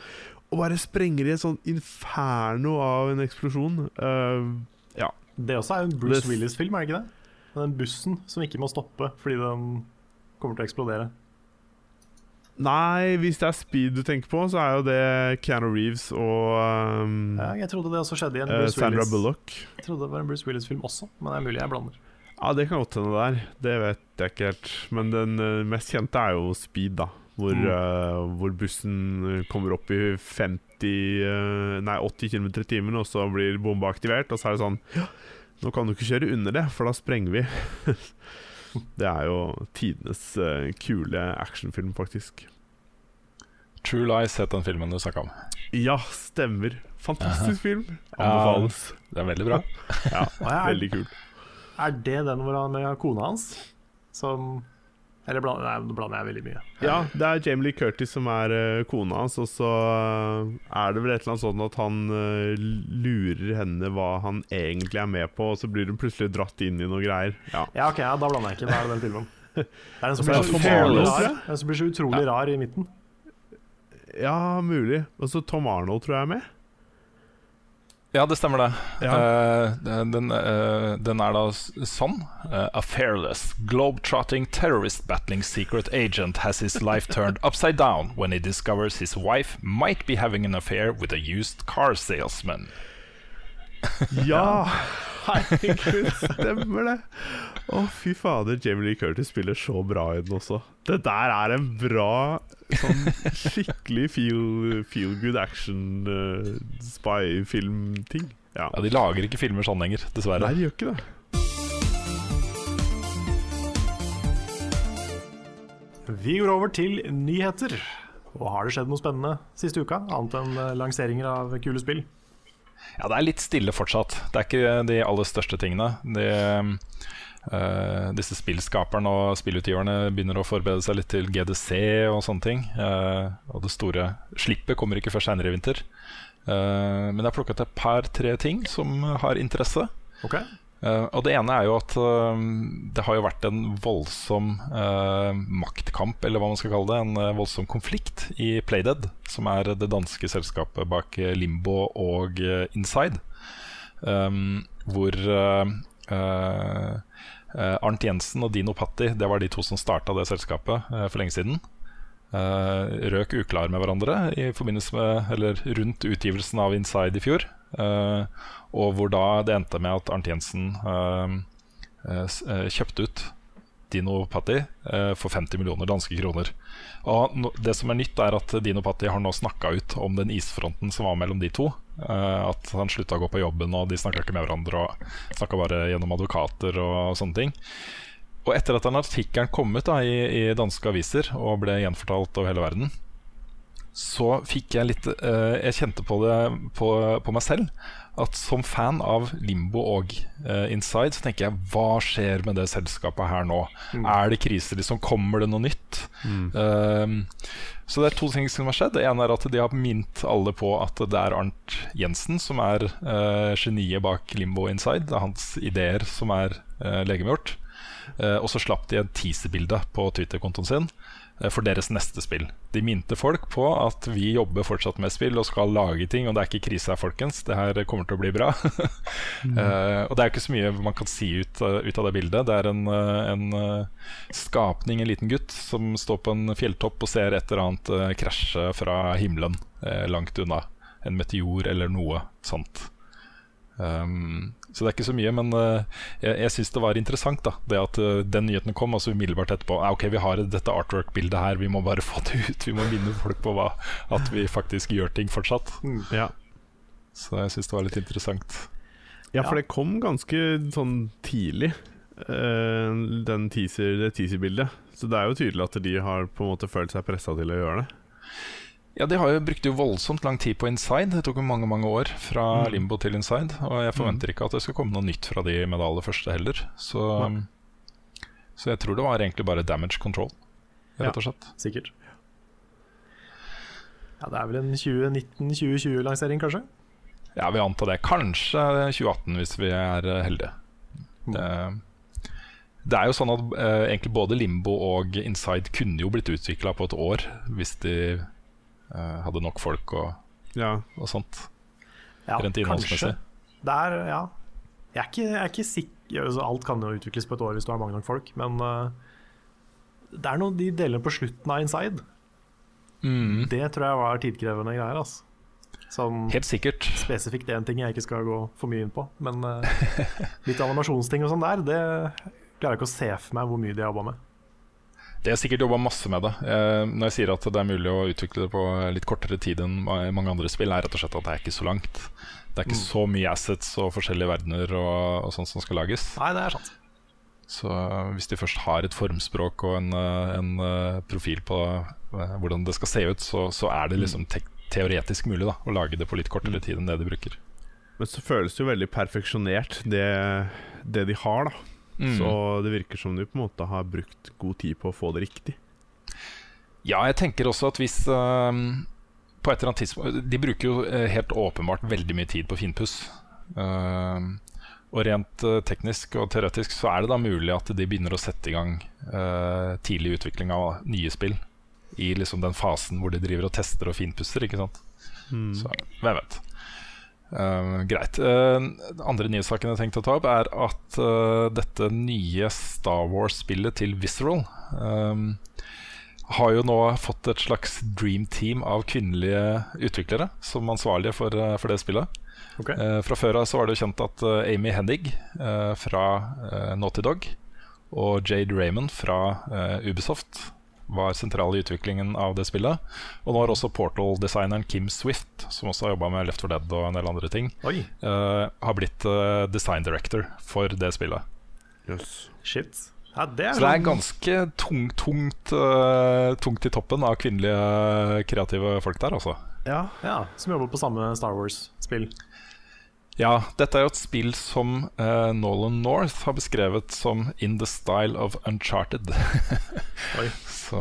Og bare sprenger i et sånn inferno av en eksplosjon. Uh, ja. Det også er en Bruce Willis-film, er det ikke det? Den bussen som ikke må stoppe fordi den kommer til å eksplodere. Nei, hvis det er speed du tenker på, så er jo det Keanu Reeves og um, Ja, jeg trodde det også skjedde i en Bruce uh, Sandra Willis. Bullock. Jeg trodde det var en Bruce Willis-film også, men det er mulig jeg blander. Ja, det kan godt hende det der. Det vet jeg ikke helt. Men den eh, mest kjente er jo Speed, da. Hvor, Mm. uh, hvor bussen eh, kommer opp i 50 uh, Nei, 80 km i timen, og så blir bomba aktivert. Og så er det sånn nå kan du ikke kjøre under det, for da sprenger vi. [LAUGHS] [LAUGHS] det er jo tidenes uh, kule actionfilm, faktisk. True Lies het den filmen du snakka om. Ja, stemmer. Fantastisk [LAUGHS] film. Ja. Det er veldig bra. Ja, veldig kul. er det den hvor han med kona hans som Eller blander, nei, nå blander jeg veldig mye. Ja, det er Jamie Lee Curtis som er uh, kona hans, og så eh, er det vel et eller annet sånn at han uh, lurer henne hva han egentlig er med på, og så blir hun plutselig dratt inn i noe greier. Ja. Ja, ok, ja, da blander jeg ikke. Da er det den filmen. [LAUGHS] Det er den som blir så rar. Den som blir så utrolig rar i midten. ja, mulig. Og så Tom Arnold tror jeg er med. Ja, det stemmer det. Ja. Uh, den, uh, den er da sånn. Uh, a fearless, globe-trotting terrorist battling secret agent has his life turned upside down when he discovers his wife might be having an affair with a used car salesman. Ja! [LAUGHS] Herregud, stemmer det! Å, fy fader, Jamie Lee Curtis spiller så bra i den også. Det der er en bra, sånn skikkelig feel, feel good action uh, spy-film-ting. Ja. Ja, De lager ikke filmer sånn lenger, dessverre. Nei, de gjør ikke det. Vi går over til nyheter. Og har det skjedd noe spennende siste uka? Annet enn eh, lanseringer av kule spill? Ja, det er litt stille fortsatt. Det er ikke de aller største tingene. Det, eh, disse spillskaperne og spillutgiverne begynner å forberede seg litt til GDC og sånne ting. Uh, og det store slippet kommer ikke før seinere i vinter. Uh, men jeg har plukket et par-tre ting som har interesse. Okay. Og det ene er jo at det har jo vært en voldsom maktkamp, eller hva man skal kalle det. En voldsom konflikt i Playdead, som er det danske selskapet bak Limbo og Inside. Um, hvor Uh, Arnt Jensen og Dino Patti, det var de to som starta det selskapet eh, for lenge siden. Eh, røk uklar med hverandre i forbindelse med, eller rundt utgivelsen av Inside i fjor. Eh, og hvor da det endte med at Arnt Jensen eh, eh, eh, kjøpte ut Dino Patti eh, for 50 millioner danske kroner. Og Det som er nytt, er at Dino Patti har nå snakka ut om den isfronten som var mellom de to. Eh, at han slutta å gå på jobben, og de snakka ikke med hverandre. Og Snakka bare gjennom advokater og sånne ting. Og etter at den artikkelen kom ut da, i, i danske aviser og ble gjenfortalt over hele verden, så fikk jeg litt eh, Jeg kjente på det på, på meg selv. At som fan av Limbo og uh, Inside, så tenker jeg hva skjer med det selskapet her nå? Er det krise? Liksom, kommer det noe nytt? Eh, Så det er to ting som har skjedd. Det ene er at de har minnet alle på at det er Arnt Jensen som er uh, geniet bak Limbo Inside. Det er hans ideer som er eh, legemgjort. Og så slapp de et teaserbilde på Twitter-kontoen sin for deres neste spill. De minte folk på at vi jobber fortsatt med spill og skal lage ting, og det er ikke krise her, folkens. Det her kommer til å bli bra. [LAUGHS] Eh, og det er ikke så mye man kan si ut, uh, ut av det bildet. Det er en, uh, en uh, skapning, en liten gutt, som står på en fjelltopp og ser et eller annet uh, krasje fra himmelen uh, langt unna. En meteor eller noe sånt. Um, så det er ikke så mye, men uh, jeg, jeg syns det var interessant da Det at uh, den nyheten kom, og så umiddelbart etterpå ah, Ok, vi har dette artwork-bildet her, vi må bare få det ut. Vi må minne folk på hva, at vi faktisk gjør ting fortsatt. Ja. Så jeg syns det var litt interessant. Ja, for det kom ganske sånn tidlig, eh, den teaser, det teaser-bildet. Så det er jo tydelig at de har på en måte følt seg pressa til å gjøre det. Ja, De har jo brukt jo voldsomt lang tid på Inside. Det tok jo mange mange år fra Limbo til Inside. Og jeg forventer ikke at det skal komme noe nytt fra de med det aller første heller. Så, så jeg tror det var egentlig bare damage control, rett og slett. Sikkert. Ja, Det er vel en 2019-2020-lansering, kanskje? Ja, vi antar det. Kanskje 2018, hvis vi er eh, heldige. Det, det er jo sånn at eh, egentlig både Limbo og Inside kunne jo blitt utvikla på et år hvis de hadde nok folk og, Ja. og sånt. Ja, Rent innholdsmessig. Det er, ja Jeg er ikke, jeg er ikke sikker altså, Alt kan jo utvikles på et år hvis du har mange nok folk, men eh, det er noe de deler på slutten av Inside. Mm. Det tror jeg var tidkrevende greier. Altså. Som Helt sikkert. spesifikt én ting jeg ikke skal gå for mye inn på, men eh, [LAUGHS] litt animasjonsting og sånn der, det klarer jeg ikke å se for meg hvor mye de har jobba med. De har sikkert jobba masse med det. Eh, når jeg sier at det er mulig å utvikle det på litt kortere tid enn mange andre spill, er rett og slett at det er ikke så langt. Det er ikke så mye assets og forskjellige verdener og, og sånt som skal lages. Nei, det er sant. Så eh, hvis de først har et formspråk og en, eh, en profil på hvordan det skal se ut, så, så er det liksom te teoretisk mulig da, å lage det på litt kortere tid enn det de bruker. Men så føles det jo veldig perfeksjonert, det, det de har, da. Mm. Så det virker som du på en måte har brukt god tid på å få det riktig. Ja, jeg tenker også at hvis uh, På et eller annet tidspunkt De bruker jo eh, helt åpenbart veldig mye tid på finpuss. Uh, og rent eh, teknisk og teoretisk så er det da mulig at de begynner å sette i gang uh, tidlig utvikling av nye spill. I liksom den fasen hvor de driver og tester og finpusser, ikke sant. Så hvem vet. Ehm, greit. Uh, andre nyhetssaken jeg tenkte å ta opp, er at uh, dette nye Star Wars-spillet til Visceral ehm, har jo nå fått et slags dream team av kvinnelige utviklere som ansvarlige for, eh, for det spillet. Okay. Fra før av så var det jo kjent at eh, Amy Hennig fra Naughty Dog og Jade Raymond fra Ubisoft var sentral i utviklingen av det spillet. Og nå har også Portal-designeren Kim Swift, som også har jobba med Left 4 Dead og en del andre ting, Oi, eh, har blitt uh, design director for det spillet. Yes. shit. Ja, det er Så det er sånn- ganske tung, tungt, uh, tungt i toppen av kvinnelige kreative folk der, altså. Ja. Ja, Som jobber på samme Star Wars-spill. Ja, dette er jo et spill som uh, Nolan North har beskrevet som 'in the style of Uncharted'. [LAUGHS] Så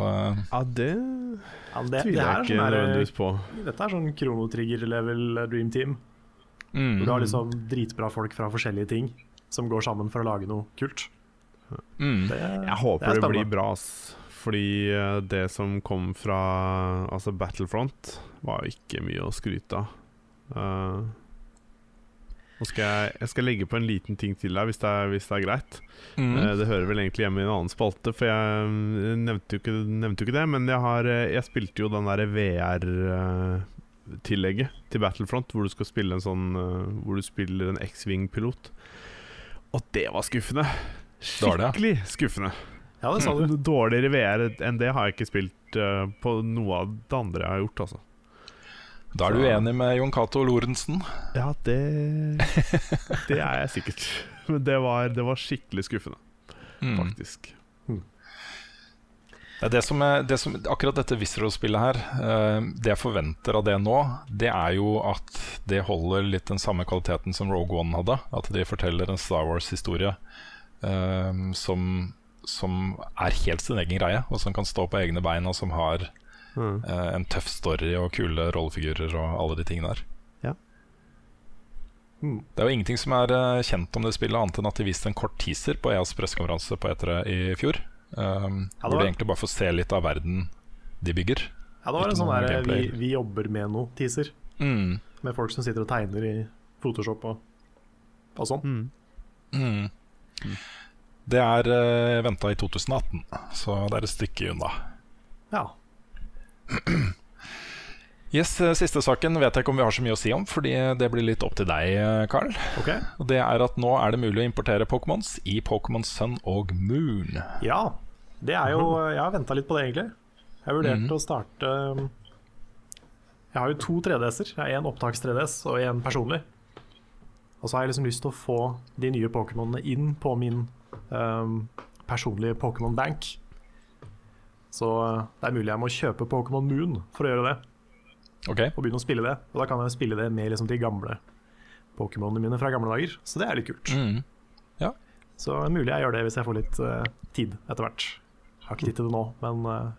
ja, det Ja, det, det tviler er jeg ikke sånn nødvendigvis på. Dette er sånn kronotrigger-level Dream Team. mm, Hvor du har liksom dritbra folk fra forskjellige ting som går sammen for å lage noe kult. mm. Det, Jeg håper det det, blir bra, ass. Fordi eh, det som kom fra altså Battlefront, var ikke mye å skryte av. Eh, nå skal jeg, jeg skal legge på en liten ting til deg hvis det er, hvis det er greit. Mm. Eh, Det hører vel egentlig hjemme i en annen spalte, for jeg eh, nevnte jo ikke, nevnte jo ikke det. Men jeg, har, eh, jeg spilte jo den derre VR-tillegget til Battlefront, hvor du skal spille en sånn eh, Hvor du spiller en X-Wing-pilot. Og det var skuffende! Skikkelig skuffende. Ja, det sa du. [LAUGHS] Dårligere VR enn det har jeg ikke spilt eh, på noe av det andre jeg har gjort, altså. Da er du enig med Jon Cato Lorentzen. Ja, det Det er jeg sikkert. [LAUGHS] Men det var, det var skikkelig skuffende, Mm. faktisk. Mm. det som er, det som, akkurat dette Visceral-spillet her, eh, det jeg forventer av det nå, det er jo at det holder litt den samme kvaliteten som Rogue One hadde. At de forteller en Star Wars-historie um, som, som er helt sin egen greie, og som kan stå på egne bein, og som har Mm. eh, en tøff story og kule rollefigurer og alle de tingene der. Ja. Mm. Det er jo ingenting som er eh, kjent om det spillet, annet enn at de viste en kort teaser på EAs pressekonferanse på E3 i fjor. Um, Ja, hvor de egentlig bare får se litt av verden de bygger. Ja, det var en sånn der vi, vi jobber med noe-teaser. Mm. Med folk som sitter og tegner i Photoshop og, og sånn. Mm. Mm. Det er uh, venta i 2018, så det er et stykke unna. Ja. [CLEARS THROAT] Yes, eh, Siste saken vet jeg ikke om vi har så mye å si om, fordi det blir litt opp til deg, eh, Carl. Okay. Og Det er at nå er det mulig å importere Pokémons i Pokémon Sun og Moon. Ja. Det er jo Jeg har venta litt på det, egentlig. Jeg vurderte Mhm. å starte um, Jeg har jo to 3DS-er. Jeg har én opptaks-3DS og én personlig. Og så har jeg liksom lyst til å få de nye Pokémonene inn på min um, personlige Pokémon Bank. Så uh, det er mulig jeg må kjøpe Pokémon Moon for å gjøre det. Ok, Og begynne å spille det. Og da kan jeg spille det med liksom de gamle Pokémonene mine fra gamle dager. Så det er litt kult. mm. Så det er mulig jeg gjør det hvis jeg får litt uh, tid etter hvert. Jeg har ikke tid til det nå, men uh,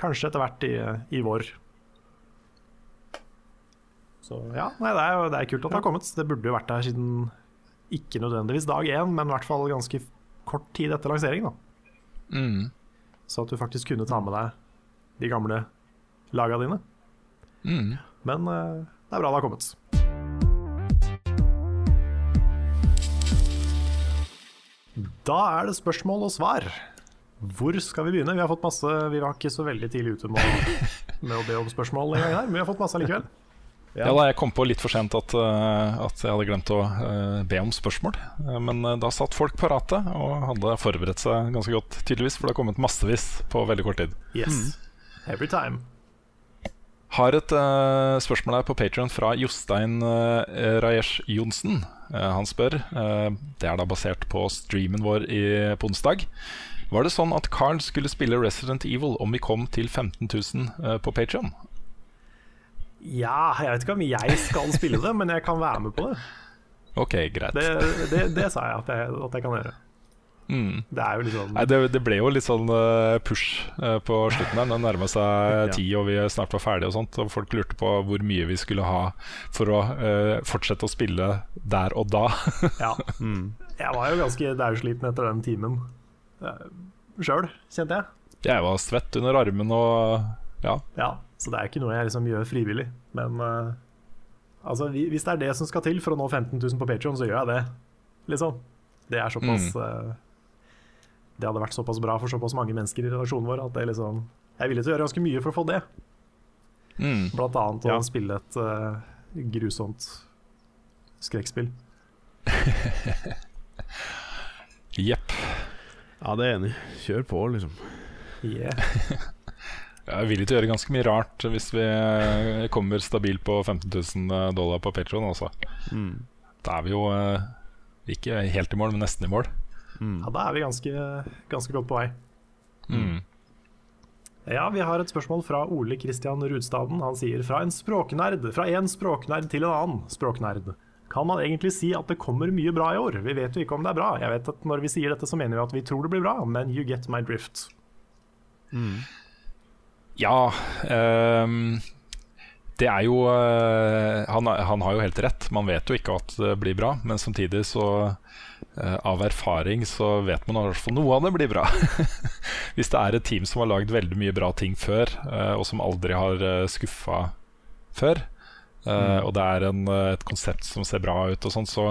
kanskje etter hvert i, i vår. Så ja, nei, det er jo det er kult at det har kommet. Det burde jo vært der siden ikke nødvendigvis dag én, men i hvert fall ganske kort tid etter lansering. da. Mm. Så at du faktisk kunne ta med deg de gamle laga dine. Mm. Men eh, det er bra det har kommet. Da er det spørsmål og svar. Hvor skal vi begynne? Vi har fått masse Vi var ikke så veldig tidlig ute med med å be om spørsmål en gang her, men vi har fått masse likevel. Ja. da Jeg kom på litt for sent at, eh, at jeg hadde glemt å eh, be om spørsmål. Eh, men da satt folk parate og hadde forberedt seg ganske godt, tydeligvis. For det har kommet massevis på veldig kort tid. Yes. Every time. Har et uh, spørsmål her på Patreon fra Jostein uh, Rajesh Johnsen. Uh, han spør, eh, det er da basert på streamen vår i, på onsdag. Var det sånn at Carl skulle spille Resident Evil om vi kom til 15 000 eh, på Patreon? Ja, jeg vet ikke om jeg skal spille det, men jeg kan være med på det. Ok, greit. Det, det, det sa jeg at, jeg at jeg kan gjøre. Mm. Det er jo liksom Nei, det, det ble jo litt sånn eh, push eh, på slutten der. Det nærma seg ti, og vi snart var ferdige og sånt. Og folk lurte på hvor mye vi skulle ha for å uh, fortsette å spille der og da. [LAUGHS] Ja. Jeg var jo ganske dausliten etter den timen sjøl, kjente jeg. Jeg var svett under armen og ja. Ja, Så det er ikke noe jeg liksom gjør frivillig. Men uh, altså, hvis det er det som skal til for å nå 15 000 på Patreon, så gjør jeg det. Liksom. Det er såpass eh, Det hadde vært såpass bra for såpass mange mennesker i redaksjonen vår at det liksom Jeg er villig til å gjøre ganske mye for å få det. Mm. Blant annet å Ja. spille et uh, grusomt skrekkspill. [LAUGHS] Jepp. Ja, det er enig. Kjør på, liksom. Yeah. [LAUGHS] Jeg er villig til å gjøre ganske mye rart hvis vi eh, kommer stabilt på 15 000 dollar på Patreon. Altså. Mm. Da er vi jo eh, ikke helt i mål, men nesten i mål. Ja, da er vi ganske, ganske godt på vei. Mm. Ja, vi har et spørsmål fra Ole Kristian Rudstaden. Han sier fra en språknerd, fra en språknerd til en annen språknerd. Kan man egentlig si at det kommer mye bra i år? Vi vet jo ikke om det er bra. Jeg vet at Når vi sier dette, så mener vi at vi tror det blir bra, men you get my drift. Ja Um, Det er jo uh, han, han har jo helt rett. Man vet jo ikke at det blir bra, men samtidig så uh, Av erfaring så vet man i hvert fall noe av det blir bra. [LAUGHS] Hvis det er et team som har lagd veldig mye bra ting før, uh, og som aldri har uh, skuffa før, mm. og det er en, et konsept som ser bra ut og sånn, så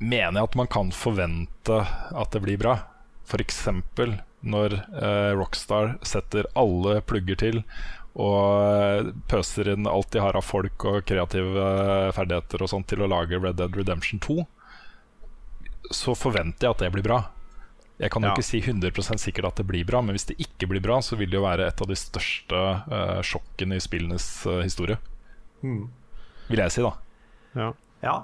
mener jeg at man kan forvente at det blir bra. F.eks. når eh, Rockstar setter alle plugger til og eh, pøser inn alt de har av folk og kreative ferdigheter og sånt til å lage Red Dead Redemption 2, så forventer jeg at det blir bra. Jeg kan jo Ja. ikke si 100% sikkert at det blir bra, men hvis det ikke blir bra, så vil det jo være et av de største uh, sjokkene i spillenes uh, historie. Mm. Vil jeg si, da. Ja. Ja.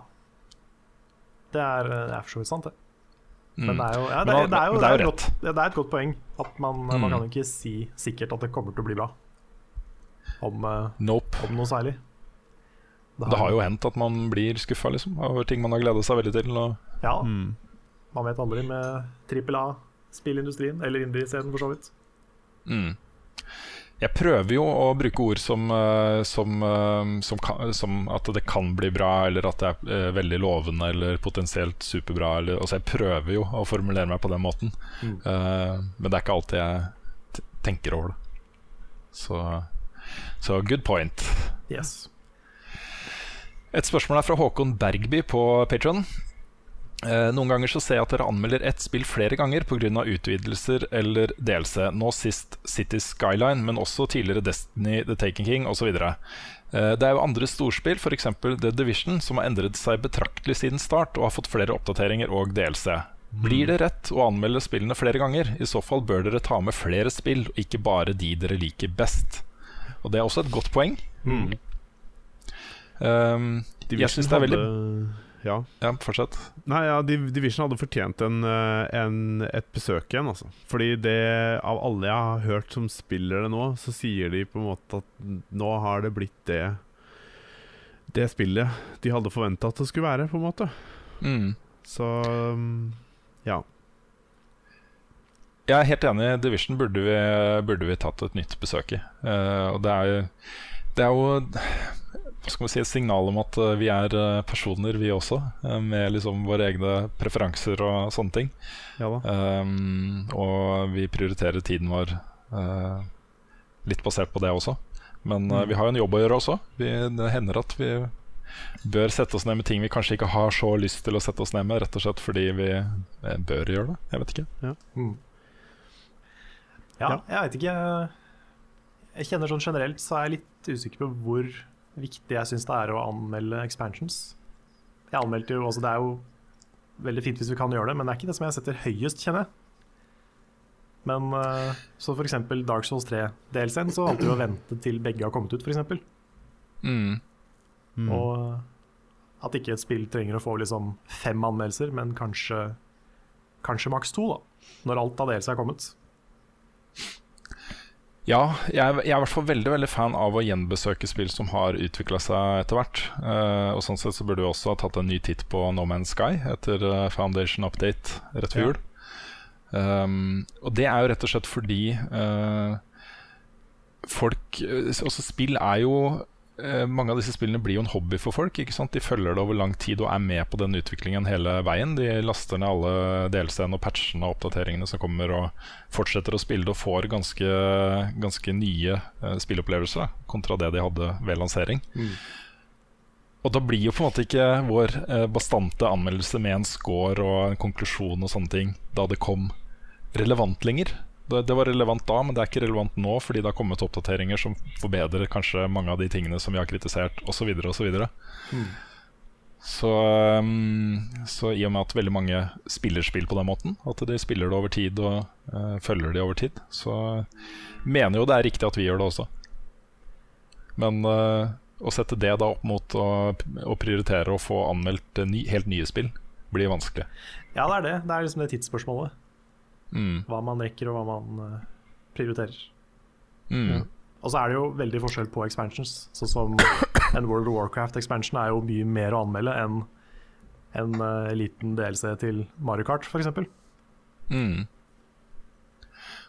Det er, det er for så vidt sant, det. Mm. Men det er jo, ja, det, er- det er jo, det er er jo et godt, det er et godt poeng. At man, man Mm. kan jo ikke si sikkert at det kommer til å bli bra om, eh, Nope. om noe særlig. Det har jo hendt at man blir skuffa liksom, over ting man har gleda seg veldig til. Og Ja, Mm. man vet aldri med trippel A-spillindustrien, eller indie-scenen for så vidt. Mm. Jeg prøver jo å bruke ord som, eh, som, eh, som, som at det kan bli bra, eller at det er eh, veldig lovende eller potensielt superbra. Eller, altså jeg prøver jo å formulere meg på den måten, Eh, men det er ikke alltid jeg tenker over det. Så, så good point. Yes. Et spørsmål er fra Håkon Bergby på Patron. Eh, noen ganger så ser jeg at dere anmelder ett spill flere ganger pga. utvidelser eller DLC. Nå sist City Skyline, men også tidligere Destiny, The Taken King osv. Eh, det er jo andre storspill, f.eks. The Division, som har endret seg betraktelig siden start og har fått flere oppdateringer og DLC. Blir det rett å anmelde spillene flere ganger? I så fall bør dere ta med flere spill, og ikke bare de dere liker best. Og det er også et godt poeng. Mm. Um, jeg syns det er veldig Ja. Ja, fortsett. Nei, ja, Division hadde fortjent en, eh, en, et besøk igjen, altså. Fordi det, av alle jeg har hørt som spiller det nå, så sier de på en måte at nå har det blitt det Det spillet de hadde forventa at det skulle være, på en måte. Mm. Så um, ja. Jeg er helt enig. Division burde vi, burde vi tatt et nytt besøk i. Uh, og det er, jo- det er jo skal vi si, et signal om at eh, vi er eh, personer, vi også. eh, med liksom våre egne preferanser og sånne ting. Ja da. Um, og vi prioriterer tiden vår uh, litt basert på det også. Men uh, vi har jo en jobb å gjøre også. Vi, det hender at vi bør sette oss ned med ting vi kanskje ikke har så lyst til å sette oss ned med, rett og slett fordi vi bør gjøre det. Jeg vet ikke. Ja, Ja. jeg vet ikke. Jeg kjenner sånn generelt så er jeg litt usikker på hvor viktig jeg syns det er å anmelde expansions. Jeg anmeldte jo også, Det er jo veldig fint hvis vi kan gjøre det, men det er ikke det som jeg setter høyest, kjenner jeg. Men uh, så for eksempel Dark Souls 3-delscenen, så valgte vi å vente til begge har kommet ut, f.eks. Mm. Mm. Og at ikke et spill trenger å få liksom fem anmeldelser, men kanskje, kanskje maks to, da. Når alt av DLC er kommet. Ja, jeg, er- i hvert fall veldig veldig fan av å gjenbesøke spill som har utvikla seg etter hvert. Uh, og sånn sett så burde vi også ha tatt en ny titt på No Man's Sky etter eh, Foundation Update rett før Ja. Um, og det er jo rett og slett fordi uh, folk Også spill er jo Mange av disse spillene blir jo en hobby for folk. De følger det over lang tid og er med på den utviklingen hele veien. De laster ned alle DLC-ene og patchene og oppdateringene som kommer, og fortsetter å spille det og får ganske, ganske nye eh, spilleopplevelser kontra det de hadde ved lansering. Og da blir jo på en måte ikke vår eh, bastante anmeldelse med en score og en konklusjon og sånne ting da det kom, relevant lenger. Det, det var relevant da, men det er ikke relevant nå fordi det har kommet oppdateringer som forbedrer kanskje mange av de tingene som vi har kritisert, osv. osv. Så, um, så i og med at veldig mange spiller spill på den måten, at de spiller det over tid og uh, følger det over tid, så mener jo det er riktig at vi gjør det også. Men uh, å sette det da opp mot å, å prioritere å få anmeldt ny, helt nye spill, blir vanskelig. Ja, det er det. Det er liksom det tidsspørsmålet. Mm. Hva man rekker, og hva man eh, prioriterer. Mm. Og så er det jo veldig forskjell på expansions. Sånn som en World of Warcraft-expansion er jo mye mer å anmelde enn en uh, liten DLC til Mario Kart, f.eks. Mm.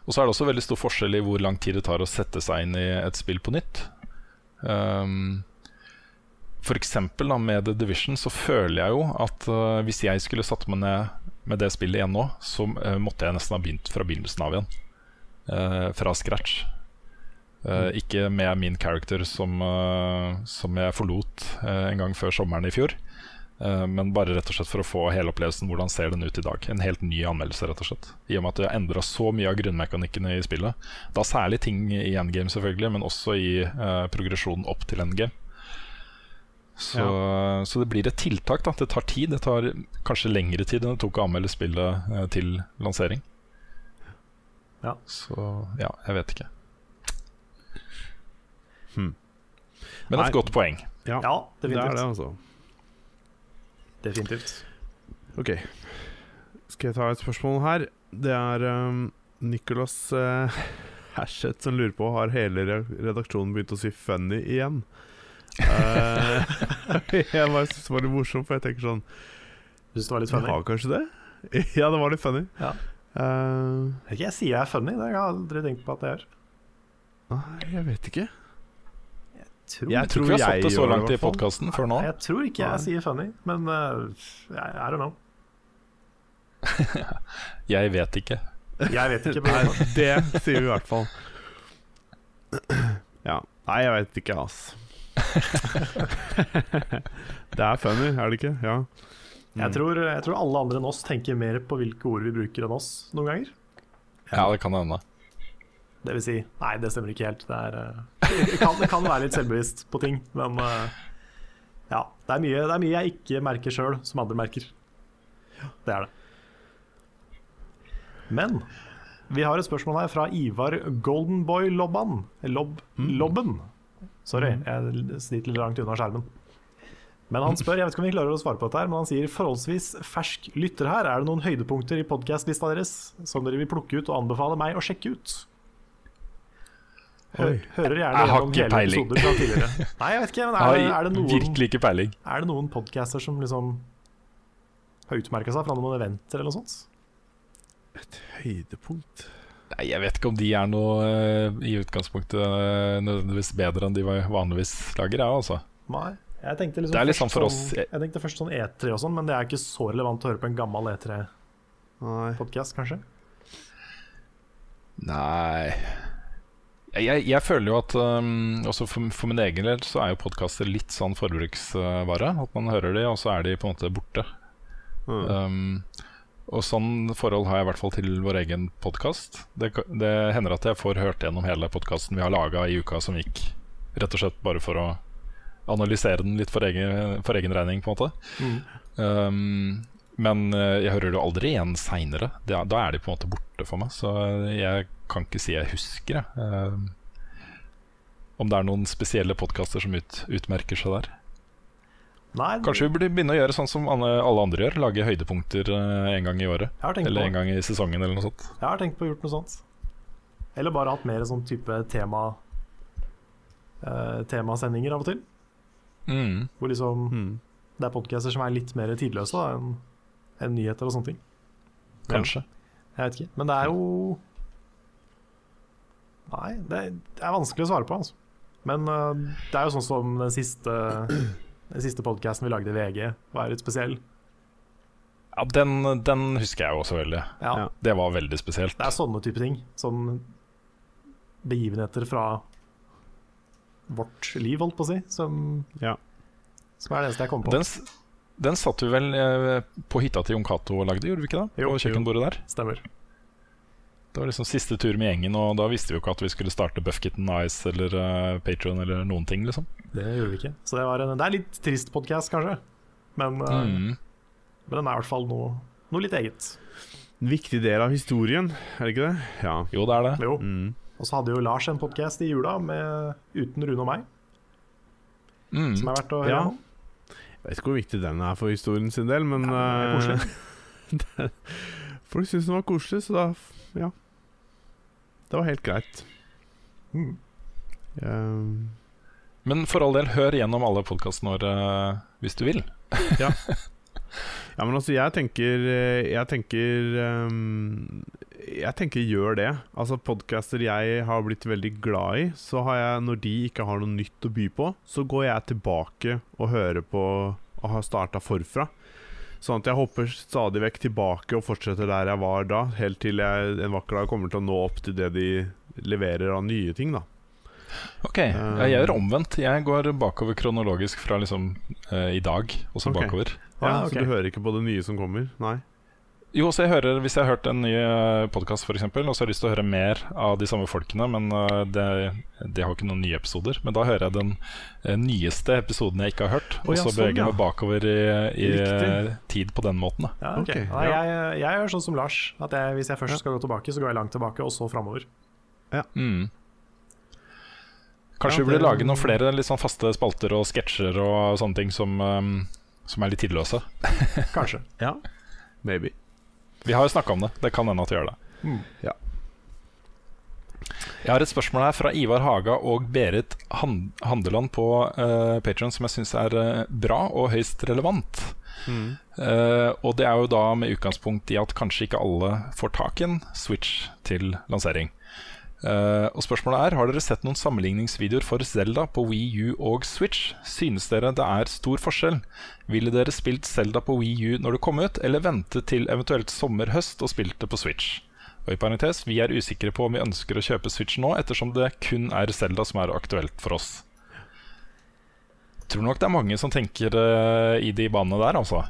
Og så er det også veldig stor forskjell i hvor lang tid det tar å sette seg inn i et spill på nytt. Um, for eksempel da, med The Division så føler jeg jo at uh, hvis jeg skulle satt meg ned med det spillet igjen nå, så uh, måtte jeg nesten ha begynt fra begynnelsen av igjen. Uh, fra scratch. Uh, ikke med min character som, som jeg forlot en gang før sommeren i fjor. Men bare rett og slett for å få hele opplevelsen. Hvordan ser den ut i dag? En helt ny anmeldelse, rett og slett. I og med at det har endra så mye av grunnmekanikkene i spillet. Da særlig ting i endgame, selvfølgelig, men også i progresjonen opp til endgame. Så, så det blir et tiltak. da Det tar tid. Det tar kanskje lengre tid enn det tok å anmelde spillet eh, til lansering. Ja. Så ja, jeg vet ikke. Hmm. Men et godt poeng. Ja, Ja, det er det, altså. definitivt. Ok. Skal jeg ta et spørsmål her? Det er um, Nicholas uh, Hashett [LAUGHS] som lurer på Har hele redaksjonen begynt å si 'funny' igjen. Eh, [LAUGHS] jeg bare synes det var litt morsomt, for jeg tenker sånn Syns det var litt Vi funny? har kanskje det? [LAUGHS] ja, det var litt funny. Ja. Uh, Ikke jeg sier jeg er funny, det har jeg aldri tenkt på at jeg gjør. Nei, jeg vet ikke. Tror, Jeg Jeg tror ikke vi har satt det så langt i podkasten før nå. Jeg tror ikke jeg sier funny, men uh, er det nå know. [LAUGHS] Jeg vet ikke. Jeg vet ikke. Nei, Men, det sier vi i hvert fall. [CLEARS THROAT] Ja. Nei, jeg vet ikke, ass. [LAUGHS] det er funny, er det ikke? Ja. jeg, tror, jeg tror alle andre enn oss tenker mer på hvilke ord vi bruker enn oss noen ganger. Ja, det kan hende. Det vil si, nei, det stemmer ikke helt. Det, er, eh, det, kan, det kan være litt selvbevisst på ting, men eh, ja. Det er, mye, det er mye jeg ikke merker sjøl, som andre merker. Det er det. Men vi har et spørsmål her fra Ivar Goldenboy Lobban. Lob, Lobben. Sorry, jeg sitter litt langt unna skjermen. Men han spør, jeg vet ikke om vi klarer å svare på dette her, men han sier forholdsvis fersk lytter her. Er det noen høydepunkter i podkastlista deres som dere vil plukke ut og anbefale meg å sjekke ut? Hø hører gjerne gjennom hele episoder fra tidligere. Nei, jeg vet ikke, men er, det- er, det noen, Virkelig ikke peiling. er det noen podcaster som liksom har utmerka seg fra noen eventer eller noe sånt? Et Høydepunkt Nei, Jeg vet ikke om de er noe eh, i utgangspunktet eh, nødvendigvis bedre enn de vanligvis lager. Ja, altså. Nei. Jeg tenkte, liksom Det er litt sånn for oss. sånn, jeg tenkte først sånn E3 og sånn, men det er ikke så relevant å høre på en gammel E3-podkast, kanskje? Nei jeg, jeg, jeg føler jo at um, også for, for min egen del så er jo podkaster litt sånn forbruksvare. At man hører de, og så er de på en måte borte. Mm. Um, og sånn forhold har jeg i hvert fall til vår egen podkast. Det, det hender at jeg får hørt gjennom hele podkasten vi har laga i uka som gikk. Rett og slett bare for å analysere den litt for egen, for egen regning, på en måte. Um, men eh, jeg hører det aldri igjen seinere. Da er de på en måte borte for meg. Så jeg kan ikke si jeg husker jeg. Um, om det er noen spesielle podkaster som ut, utmerker seg der. Nei, Kanskje vi burde begynne å gjøre sånn som alle andre gjør. Lage høydepunkter eh, en gang i året. Eller på, en gang i sesongen, eller noe sånt. jeg har tenkt på å gjort noe sånt. Eller bare hatt mer sånn type tema uh, temasendinger av og til. Mm. Hvor liksom Mm. det er podcaster som er litt mer tidløse enn en nyheter og sånne ting. Kanskje. Jeg vet ikke. Men det er jo Nei, det er, det er vanskelig å svare på, altså. Men uh, det er jo sånn som den siste Den siste podkasten vi lagde i VG, var litt spesiell. Ja, den, den husker jeg også veldig. Ja. Det var veldig spesielt. Det er sånne type ting. Sånn begivenheter fra vårt liv, holdt på å si, som, Ja. som er det eneste jeg kom på. Den, den satt vi vel eh, på hytta til Jon Cato og lagde, gjorde vi ikke det? Jo, på kjøkkenbordet der. Stemmer. Det var liksom siste tur med gjengen, og da visste vi jo ikke at vi skulle starte Buffkitten Ice eller uh, Patron eller noen ting, liksom. Det gjorde vi ikke. Så det, var en, det er litt trist podkast, kanskje. Men, uh, Mm. men den er i hvert fall noe, noe litt eget. En viktig del av historien, er det ikke det? Ja. Jo, det er det. Jo. Mm. Og så hadde jo Lars en podkast i jula med, uten Rune og meg, Mm. som er verdt å høre Ja. om. Jeg vet ikke hvor viktig den er for historien sin del, men Ja, eh, [LAUGHS] Folk syntes den var koselig, så da Ja. Det var helt greit. Mm. Um. Men for all del, hør gjennom alle podkastene våre eh, hvis du vil. [LAUGHS] ja, men altså, jeg tenker eh, Jeg tenker um, Jeg tenker gjør det. Altså Podcaster jeg har blitt veldig glad i, så har jeg, når de ikke har noe nytt å by på, så går jeg tilbake og hører på og har starta forfra. Sånn at jeg hopper stadig vekk tilbake og fortsetter der jeg var da, helt til jeg en vakker dag kommer til å nå opp til det de leverer av nye ting, da. Ok, ja, Jeg gjør omvendt. Jeg går bakover kronologisk fra liksom eh, i dag, og så okay. bakover. Ah, Ja. Så du hører ikke på det nye som kommer? Nei? Jo, så jeg hører, Hvis jeg har hørt en ny podkast, og så har jeg lyst til å høre mer av de samme folkene, men eh, det, det har ikke noen nye episoder, men da hører jeg den eh, nyeste episoden jeg ikke har hørt, og og ja, så sånn, beveger jeg ja. meg bakover i, i eh, tid på den måten. Da. Ja, okay. Okay. Ja. jeg, jeg gjør sånn som Lars. At jeg, Hvis jeg først skal gå tilbake, så går jeg langt tilbake, og så framover. Mm. Kanskje Ja, vi burde lage noen flere litt sånn faste spalter og sketsjer og sånne ting som, eh, som er litt tidløse. Kanskje. [LAUGHS] Ja. Maybe. Vi har jo snakka om det. Det kan hende at vi gjør det. Mm. Ja. Jeg har et spørsmål her fra Ivar Haga og Berit Han Handeland på uh, Patron som jeg syns er uh, bra og høyst relevant. Mm. Uh, og det er jo da med utgangspunkt i at kanskje ikke alle får tak i en Switch til lansering. Eh, og spørsmålet er Har dere sett noen sammenligningsvideoer for Zelda på Wii U og Switch? Synes dere det er stor forskjell? Ville dere spilt Zelda på Wii U når det kom ut, eller vente til eventuelt sommer-høst og spilt det på Switch? Og i parentes, Vi er usikre på om vi ønsker å kjøpe Switch nå, ettersom det kun er Zelda som er aktuelt for oss. Jeg tror nok det er mange som tenker uh, i de banene der, altså.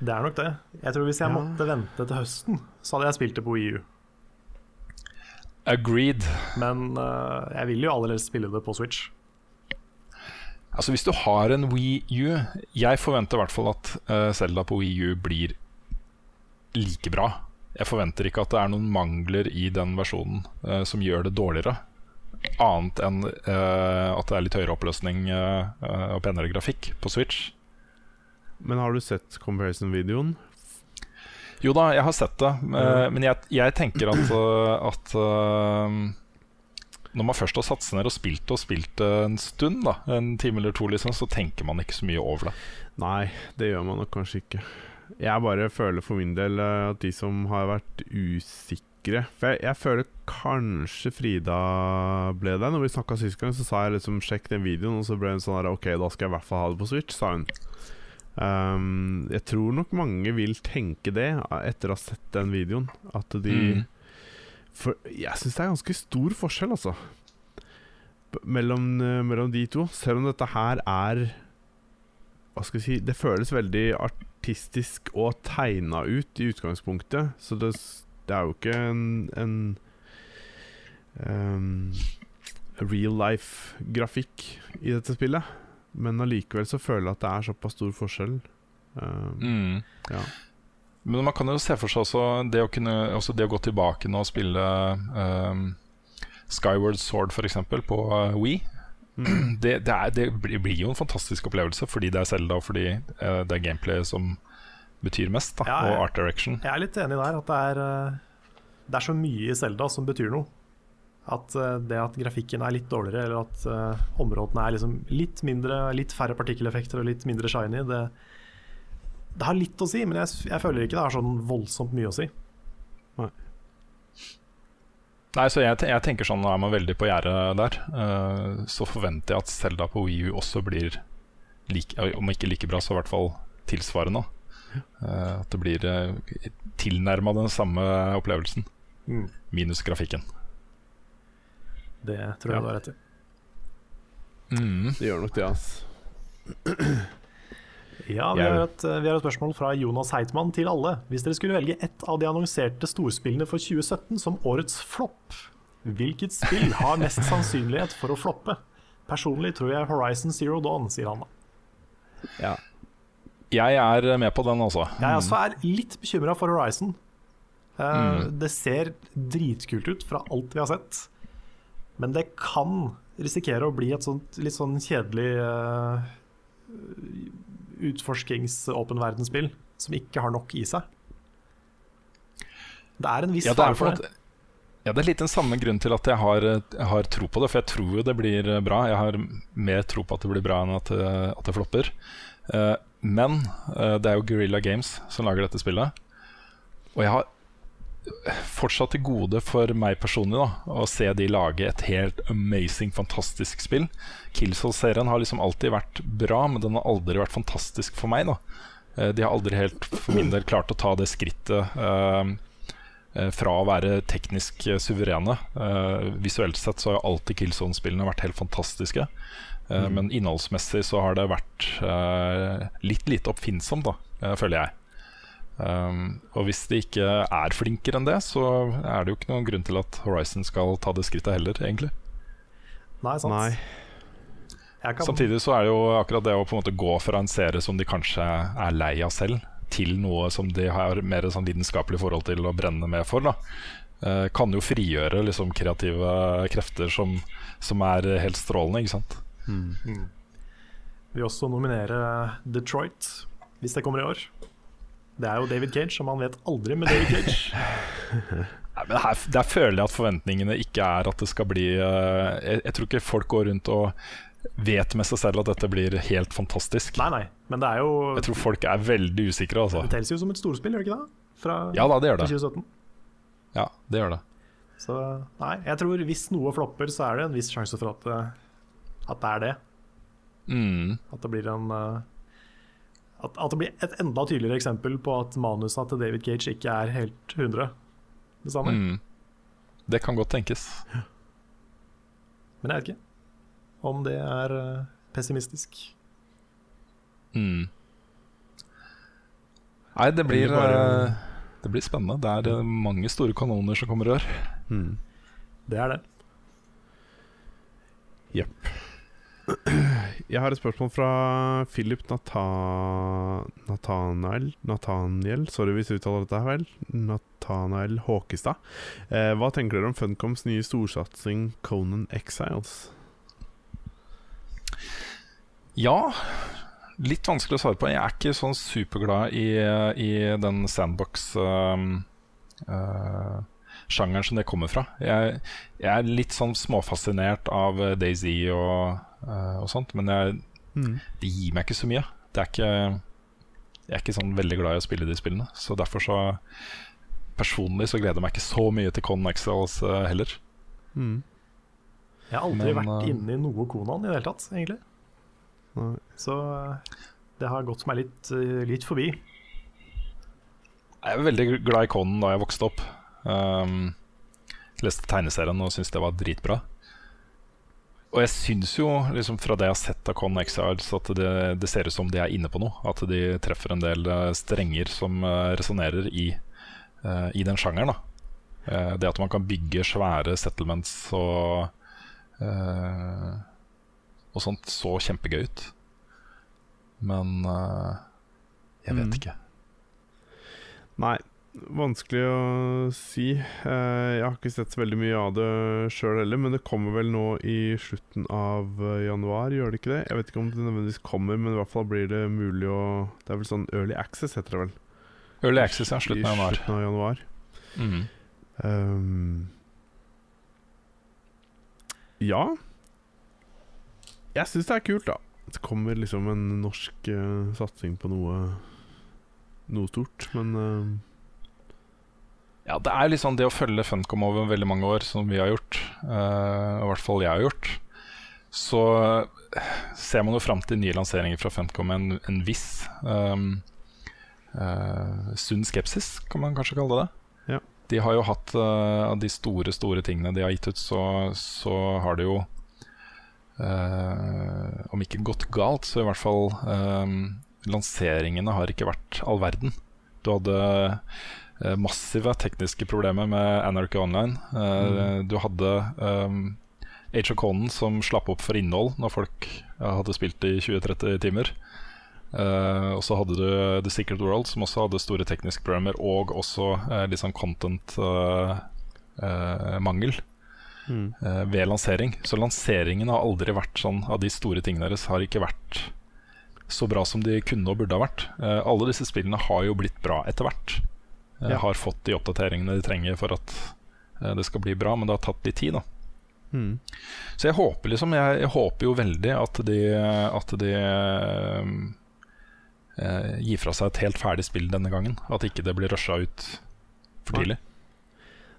Det er nok det. Jeg tror Hvis jeg Ja. måtte vente til høsten, så hadde jeg spilt det på Wii U. Agreed. Men uh, jeg vil jo aller helst spille det på Switch. Altså Hvis du har en Wii U Jeg forventer i hvert fall at uh, Zelda på Wii U blir like bra. Jeg forventer ikke at det er noen mangler i den versjonen uh, som gjør det dårligere. Annet enn uh, at det er litt høyere oppløsning og penere grafikk på Switch. Men har du sett comparison-videoen? Jo da, jeg har sett det, eh, men jeg, jeg tenker at, eh, at eh, når man først har satt seg ned og spilt og spilt en stund, da, en time eller to, liksom, så tenker man ikke så mye over det. Nei, det gjør man nok kanskje ikke. Jeg bare føler for min del at de som har vært usikre For jeg, jeg føler kanskje Frida ble det. Når vi snakka sist gang, så sa jeg liksom 'sjekk den videoen', og så ble hun sånn her 'ok, da skal jeg i hvert fall ha det på Switch', sa hun. Um, jeg tror nok mange vil tenke det etter å ha sett den videoen. At de Mm. For jeg syns det er ganske stor forskjell, altså. Mellom, eh, mellom de to. Selv om dette her er Hva skal jeg si Det føles veldig artistisk og tegna ut i utgangspunktet. Så det, det er jo ikke en, en um, real life-grafikk i dette spillet. Men allikevel så føler jeg at det er såpass stor forskjell. Um, Mm. ja. Men man kan jo se for seg også det å, kunne, også det å gå tilbake nå og spille um, Skyward Sword f.eks. på uh, Wii. Mm. [CLEARS THROAT] Det, det, er, det blir jo en fantastisk opplevelse fordi det er Zelda og fordi uh, det er gameplay som betyr mest. Da, Ja, jeg, Og art direction. Jeg er litt enig der. At det er, uh, det er så mye i Zelda som betyr noe. At eh, det at grafikken er litt dårligere, eller at eh, områdene er liksom litt mindre, litt færre partikkeleffekter og litt mindre shiny, det, det har litt å si, men jeg, jeg føler ikke det har sånn voldsomt mye å si. Nei, så jeg, jeg tenker sånn, Nå er man veldig på gjerdet der. Uh, så forventer jeg at Zelda på Wii U også blir like, om ikke like bra, så i hvert fall tilsvarende. Uh, at det blir uh, tilnærma den samme opplevelsen, Mm. minus grafikken. Det tror jeg Ja. du har rett i. Mm. Det gjør nok det, altså. [CLEARS THROAT] Ja, vi har, et, vi har et spørsmål fra Jonas Heitmann til alle. Hvis dere skulle velge ett av de annonserte storspillene for 2017 som årets flopp, hvilket spill har mest sannsynlighet for å floppe? Personlig tror jeg Horizon Zero Dawn, sier han da. Ja. Jeg er med på den, altså. Jeg også er litt bekymra for Horizon. Mm. Det ser dritkult ut fra alt vi har sett, men det kan risikere å bli et sånt litt sånn kjedelig uh, utforskings-åpen verdensspill som ikke har nok i seg. Det er en viss Ja, fare for det. ja, det er litt den samme grunnen til at jeg har, jeg har tro på det. For jeg tror jo det blir eh, bra. Jeg har mer tro på at det blir bra enn at, at det flopper. Uh, men uh, det er jo Guerrilla Games som lager dette spillet. Og jeg har fortsatt til gode for meg personlig da å se de lage et helt amazing, fantastisk spill. Killzone-serien har liksom alltid vært bra, men den har aldri vært fantastisk for meg. da Eh, De har aldri helt for min del klart å ta det skrittet eh, eh, fra å være teknisk eh, suverene. Eh, visuelt sett så har jo alltid Killzone-spillene vært helt fantastiske. Eh, Men innholdsmessig så har det vært litt lite oppfinnsomt, da, føler jeg. Um, og hvis de ikke er flinkere enn det, så er det jo ikke noen grunn til at Horizon skal ta det skrittet heller, egentlig. Nei, sant. Nei. Jeg kan, Samtidig så er det jo akkurat det å på en måte gå fra en serie som de kanskje er lei av selv, til noe som de har mer sånn lidenskapelig forhold til å brenne med for, da. Uh, kan jo frigjøre liksom kreative krefter som, som er helt strålende, ikke sant. vil også nominere Detroit, hvis det kommer i år. Det er jo David Cage, og man vet aldri med David Cage. [LAUGHS] Nei, men her, Der føler jeg at forventningene ikke er at det skal bli uh, jeg, jeg tror ikke folk går rundt og vet med seg selv at dette blir helt fantastisk. Nei, nei, men det er jo Jeg tror folk er veldig usikre, altså. Det telles jo som et storspill, gjør det ikke det? Fra, Ja da, det gjør det. 2017. Ja, det gjør det. Så nei, jeg tror hvis noe flopper, så er det en viss sjanse for at, det- at det er det. Mm. At det blir en eh, at, at det blir et enda tydeligere eksempel på at manusa til David Cage ikke er helt 100 det samme. Mm. Det kan godt tenkes. Men jeg vet ikke om det er eh, pessimistisk. Mm. Nei, det blir, bare- eh, det blir spennende. Det er eh, mange store kanoner som kommer i år. Mm. Det er det. Jepp. Jeg har et spørsmål fra Philip Nata Nathanael Nathaniel, sorry hvis jeg uttaler dette vel. Nathanael Håkestad. Eh, hva tenker dere om Funcoms nye storsatsing Conan Exiles? Ja, litt vanskelig å svare på. Jeg er ikke sånn superglad i, i den sandbox-sjangeren som det kommer fra. Jeg, jeg er litt sånn småfascinert av Daisy og, og sånt, men jeg, Mm. det gir meg ikke så mye. Det er ikke, jeg er ikke sånn veldig glad i å spille de spillene. Så derfor så Personlig så gleder jeg meg ikke så mye til Con Exiles uh, heller. Mm. Jeg har aldri Men, vært eh, inne i noe Konan i det hele tatt, egentlig. Nei. Så eh, det har gått meg litt, eh, litt forbi. Jeg er veldig glad i Conan da jeg vokste opp. Um, leste tegneserien og syntes det var dritbra. Og jeg syns jo, liksom fra det jeg har sett av Con Exiles, at det, det ser ut som de er inne på noe. At de treffer en del eh, strenger som uh, resonnerer i, uh, i den sjangeren. Eh, det at man kan bygge svære settlements og uh, Og sånt så kjempegøy ut. Men jeg vet Mm. ikke. Nei, vanskelig å si. Eh, jeg har ikke sett så veldig mye av det sjøl heller, men det kommer vel nå i slutten av eh, januar, gjør det ikke det? Jeg vet ikke om det nødvendigvis kommer, men i hvert fall blir det mulig å Det er vel sånn Early Access, heter det vel? Early Access, er Slutten av I januar. slutten av januar. Mm. Um, ja. Jeg syns det er kult, da. Det kommer liksom en norsk uh, satsing på noe Noe stort, men eh, Ja, det er sånn det å følge Funcom over veldig mange år, som vi har gjort, uh, i hvert fall jeg har gjort, så eh, ser man jo fram til nye lanseringer fra Funcom en, en viss um, uh, sunn skepsis, kan man kanskje kalle det. Ja. De har jo hatt uh, av de store, store tingene de har gitt ut, så, så har det jo om ikke gått galt, så i hvert fall eh, Lanseringene har ikke vært all verden. Du hadde massive tekniske problemer med Anarchy Online. Mm. Du hadde um, Age of Conan som slapp opp for innhold når folk hadde spilt i 20-30 timer. Uh, og så hadde du The Secret World, som også hadde store tekniske programmer og også uh, litt sånn content-mangel mm. eh, ved lansering. Så lanseringen har aldri vært sånn av de store tingene deres har ikke vært så bra som de kunne og burde ha vært. Eh, alle disse spillene har jo blitt bra etter hvert. Eh, Ja. Har fått de oppdateringene de trenger for at eh, det skal bli bra, men det har tatt litt tid. da Mm. Så jeg håper liksom Jeg, jeg håper jo veldig at de, at de eh, gir fra seg et helt ferdig spill denne gangen. At ikke det blir rusha ut for tidlig.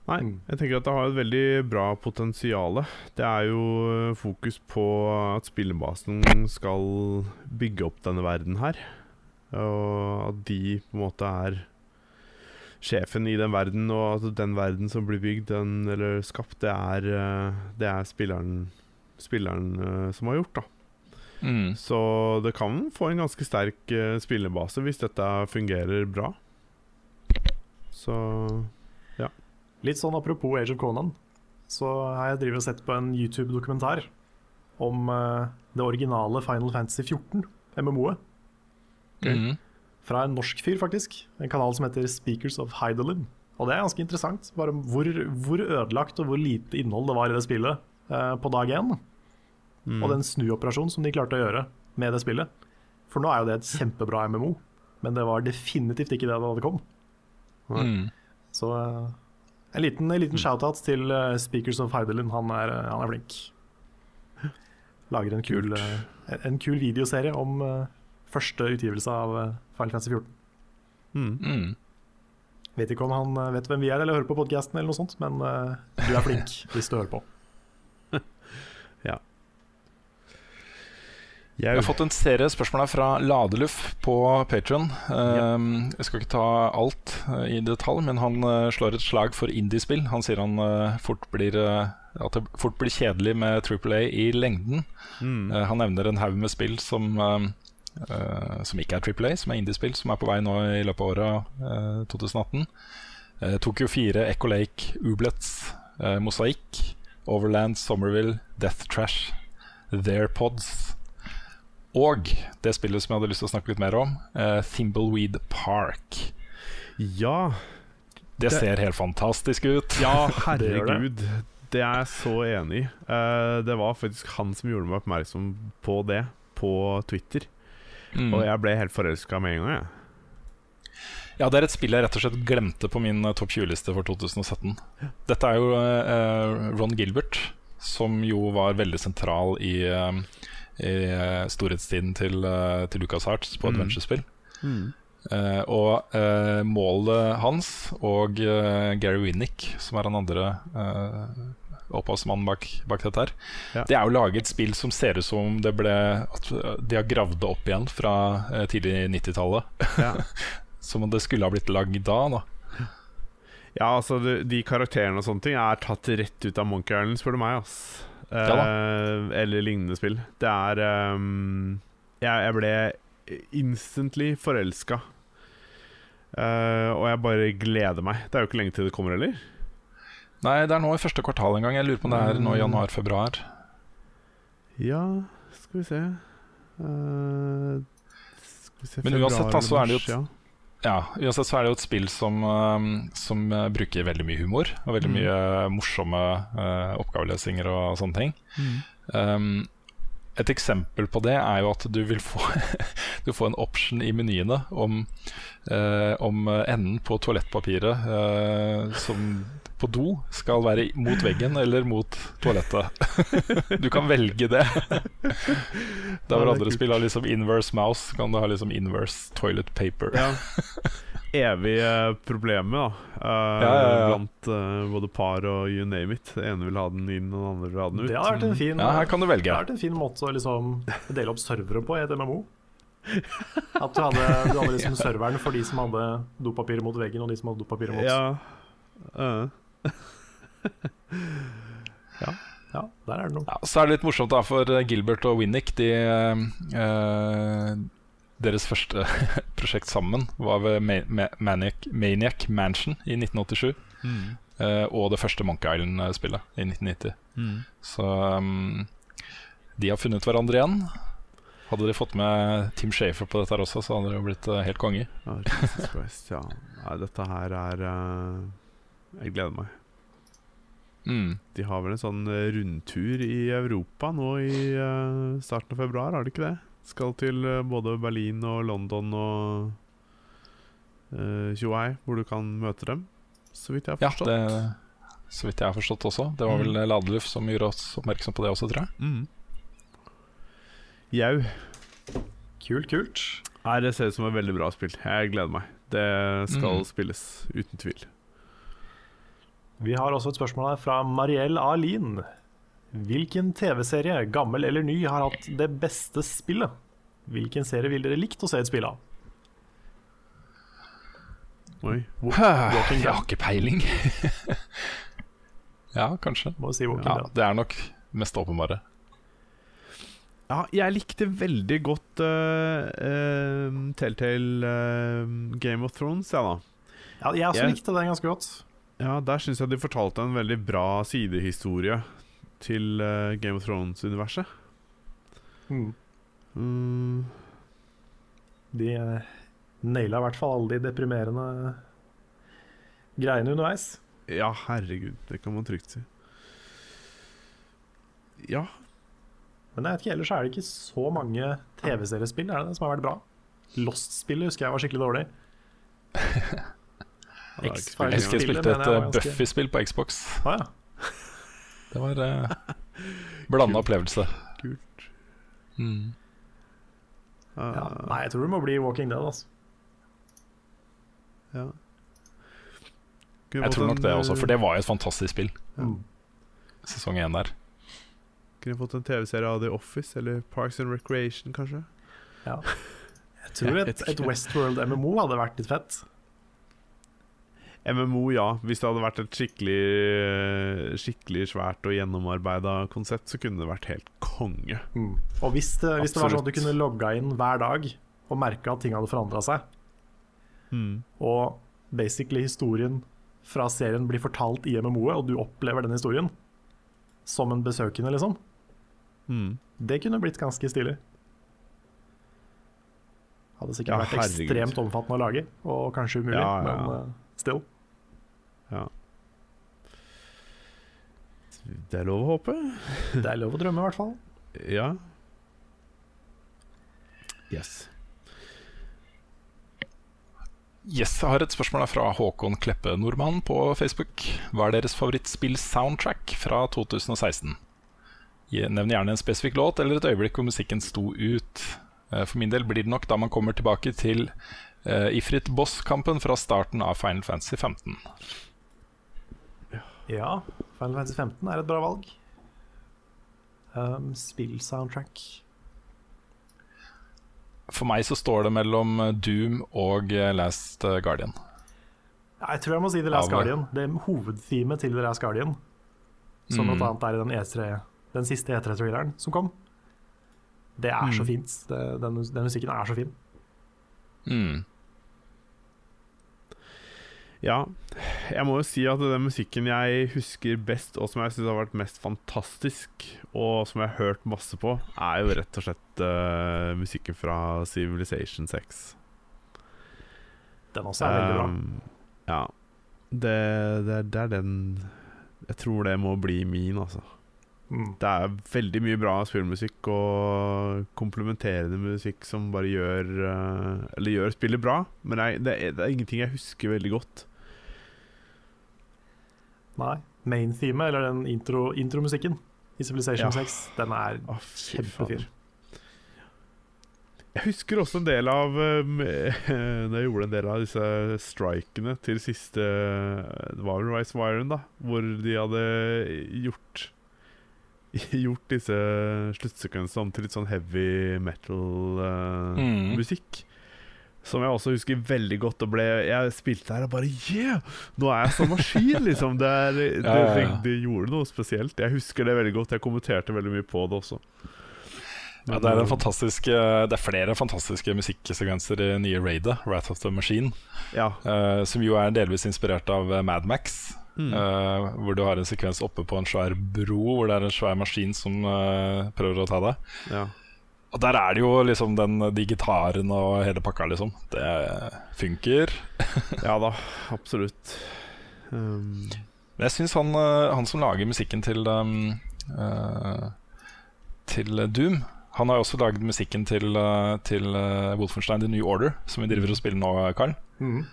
Nei, jeg tenker at det har et veldig bra potensial. Det er jo eh, fokus på at spillebasen skal bygge opp denne verden her. Og at de på en måte er sjefen i den verden, og at den verden som blir bygd den, eller skapt, det er, eh, det er spilleren, spilleren eh, som har gjort. da Mm. Så det kan få en ganske sterk eh, spillebase hvis dette fungerer bra. Så Litt sånn apropos Age of Conan, så har jeg og sett på en YouTube-dokumentar om det originale Final Fantasy 14, MMO-et. Mm. Fra en norsk fyr, faktisk. En kanal som heter Speakers of Heidelin. Og det er ganske interessant. Bare hvor, hvor ødelagt og hvor lite innhold det var i det spillet eh, på dag én. mm. Og den snuoperasjonen som de klarte å gjøre med det spillet. For nå er jo det et kjempebra MMO, men det var definitivt ikke det da det kom. Mm. Så eh, en liten, en liten shout-out til eh, Speakers of Heidelin. Han er, eh, han er flink. Lager en kul, en- en kul videoserie om eh, første utgivelse av eh, Final Fantasy 14. Mm. Mm. Vet ikke om han eh, vet hvem vi er eller hører på podkasten, eller noe sånt, men uh, du er flink [LAUGHS] hvis du hører på. [LAUGHS] Jeg har fått en serie spørsmål her fra Ladeluff på Patron. jeg skal ikke ta alt i detalj, men han slår et slag for indiespill. Han sier han fort blir, at det fort blir kjedelig med Triple A i lengden. Mm. Han nevner en haug med spill som, eh, eh, som ikke er Triple A, som er indiespill, som er på vei nå i løpet av året uh, 2018. Uh, Tokyo 4, Echo Lake, Ublets, uh, Mosaikk, Overland, Somerville, Death Trash, Their Pods. Og det spillet som jeg hadde lyst til å snakke litt mer om, eh, Thimbleweed Park. Ja, Det, Det- ser helt fantastisk ut. ja [LAUGHS] herregud. Det er jeg så enig i. Eh, det var faktisk han som gjorde meg oppmerksom på det på Twitter. Mm. Og jeg ble helt forelska med en gang. Jeg. Ja, det er et spill jeg rett og slett glemte på min eh, topp 20-liste for 2017. Dette er jo uh, Ron Gilbert, som jo var veldig sentral i, uh, i eh, storhetstiden til, uh, til Lucas Hearts på Mm. adventure-spill. Uh, og eh, målet hans og Gary Winnick, som er den andre uh, opphavsmannen bak, bak dette, her Ja. det er jo laget et spill som ser ut som det ble at de har gravd det opp igjen fra eh, tidlig 90-tallet. Ja. [LAUGHS] Som om det skulle ha blitt lagd da. da Ja, altså de, de karakterene og sånne ting er tatt rett ut av Monkey Island, spør du meg. ass Ja Eh, Eller lignende spill. Det er um, jeg, jeg ble instantly forelska. Eh, og jeg bare gleder meg. Det er jo ikke lenge til det kommer heller. Nei, det er nå i første kvartal en gang. Jeg lurer på om det er nå i januar-februar. Ja, skal vi se uh, Skal vi se Men uansett, da, så er det jo et- ja. Ja, uansett så er det jo et spill som, eh, som eh, bruker veldig mye humor. Og veldig mye morsomme uh, oppgaveløsninger og sånne ting. Um, et eksempel på det er jo at du vil få [LAUGHS] Du får en option i menyene om, eh, om enden på toalettpapiret eh, som på do skal være mot veggen eller mot toalettet. [LAUGHS] du kan velge det. Der hvor er andre spill har liksom inverse mouse, kan du ha liksom inverse toilet paper. Ja. [LAUGHS] Evige problemet, da. Uh, Ja, ja, ja. Blant uh, både par og you name it. Den ene vil ha den inn, og den andre vil ha den ut. Det har vært en fin, Ja, her kan du det har vært en fin måte å liksom dele opp servere på i et MMO. [LAUGHS] At du hadde, du hadde liksom serveren for de som hadde dopapiret mot veggen, og de som hadde dopapiret mot Ja. Eh. [LAUGHS] Ja, der er det noe. Ja, så er det litt morsomt da for Gilbert og Winnick. De, eh, deres første [LAUGHS] prosjekt sammen var ved Ma Ma Maniac, Maniac Mansion i 1987. eh, og det første Monkey Island-spillet i 1990. Så um, de har funnet hverandre igjen. Hadde de fått med Tim Shafer på dette her også, så hadde det jo blitt eh, helt konge. Ja, ja. Dette her er eh, Jeg gleder meg. Mm. De har vel en sånn eh, rundtur i Europa nå i uh, starten av februar, har de ikke det? Skal til uh, både Berlin og London og uh, hvor du kan møte dem. Så vidt jeg har Ja, forstått. det, så vidt jeg har forstått også. Det var vel Ladeluf som gjorde oss oppmerksom på det også, tror jeg. Mm. Jau. Kult, kult. Nei, det ser ut som et veldig bra spill. Jeg gleder meg. Det skal Mm. spilles, uten tvil. Vi har også et spørsmål her fra Mariell Alin. Hvilken TV-serie, gammel eller ny, har hatt det beste spillet? Hvilken serie ville dere likt å se et spill av? Oi. Jeg har ikke peiling. [LAUGHS] ja, kanskje. Må si Walking Ja, Dead. det er nok mest åpenbare. Ja, jeg likte veldig godt uh, uh, Telltale uh, Game of Thrones, ja da. Ja, jeg også Jeg- likte den ganske godt. Ja, Der syns jeg de fortalte en veldig bra sidehistorie til uh, Game of Thrones-universet. Mm. Mm, De uh, naila i hvert fall alle de deprimerende greiene underveis. ja, herregud, det kan man trygt si. Ja, Men jeg vet ikke, ellers er det ikke så mange TV-seriespill er det det, som har vært bra. Lost-spillet husker jeg var skikkelig dårlig. [LAUGHS] det er ikke X-Files. Jeg husker jeg spilte et eh, ganske- Buffy-spill på Xbox. Ah, ja. [LAUGHS] Det var uh, blanda opplevelse. kult. Mm. Uh, Ja. Nei, jeg tror det må bli Walking Dead. Altså. ja. Kunne Jeg tror nok en, det også, eh, for det var jo et fantastisk spill. Ja. Sesong én der. Kunne fått en TV-serie av The Office eller Parks and Recreation, kanskje. Ja. [LAUGHS] Jeg tror et, [LAUGHS] et. Westworld MMO hadde vært litt fett. MMO, ja. Hvis det hadde vært et skikkelig Skikkelig svært og gjennomarbeida konsept, så kunne det vært helt konge. Og hvis det, hvis det var sånn at du kunne logga inn hver dag og merka at ting hadde forandra seg, Mm. og basically historien fra serien blir fortalt i MMO-et, og du opplever den historien som en besøkende, liksom, Mm. det kunne blitt ganske stilig. Hadde sikkert Ja, vært ekstremt omfattende å lage, og kanskje umulig, ja, ja. men uh, still. Ja. Det er lov å håpe. [LAUGHS] Det er lov å drømme, i hvert fall. Ja. Yes. Yes, jeg har et spørsmål fra Håkon Kleppe Nordmann på Facebook. Hva er deres favorittspill-soundtrack fra 2016? Gi- Nevn gjerne en spesifikk låt eller et øyeblikk hvor musikken sto ut. Eh, For min del blir det nok da man kommer tilbake til uh, Ifrit Boss-kampen fra starten av Final Fantasy 15. Ja, Final Fantasy 15 er et bra valg. Um, Spill-soundtrack For meg så står det mellom eh, Doom og eh, Last eh, Guardian. Jeg tror jeg må si The Last ja, Guardian. Det er hovedteamet til The Last Guardian. Som Mm. bl.a. er i den, E3, den siste E3-traileren som kom. Det er så Mm. fint. Det, den, den musikken er så fin. Mm. Ja, jeg må jo si at den musikken jeg husker best, og som jeg syns har vært mest fantastisk, og som jeg har hørt masse på, er jo rett og slett uh, musikken fra Civilization 6. Den også er veldig bra. Um, ja. Det, det, det er den Jeg tror det må bli min, altså. Mm. Det er veldig mye bra spillmusikk og komplementerende musikk som bare gjør eh, Eller gjør spillet bra, men jeg, det, er, det er ingenting jeg husker veldig godt. Nei. Main-themet, eller den intro- intromusikken i Civilization Ja. 6, den er oh, kjempefin. Jeg husker også en del av Da [LAUGHS] jeg gjorde en del av disse strikene til siste Det var vel Rice Wiren, da. Hvor de hadde gjort [LAUGHS] Gjort disse sluttsekvensene om til litt sånn heavy Mm. metal-musikk. Som jeg også husker veldig godt. Og ble, jeg spilte her og bare Yeah! Nå er jeg som maskin, liksom. Det, er, det, [LAUGHS] Ja, ja, ja. det gjorde noe spesielt. Jeg husker det veldig godt. Jeg kommenterte veldig mye på det også. Ja, det, er en fantastisk, eh, det er flere fantastiske musikksekvenser i nye raidet, Wrath of the Machine, Ja. eh, som jo er delvis inspirert av eh, Mad Max. Mm. Uh, hvor du har en sekvens oppe på en svær bro hvor det er en svær maskin som uh, prøver å ta deg. ja. Og der er det jo liksom den, de gitarene og hele pakka, liksom. Det funker. [LAUGHS] Ja da, absolutt. Um, jeg syns han, eh, han som lager musikken til um, uh, Til Doom Han har jo også laget musikken til, til Wolfenstein The New Order, som vi driver og spiller nå, Karl. Mhm.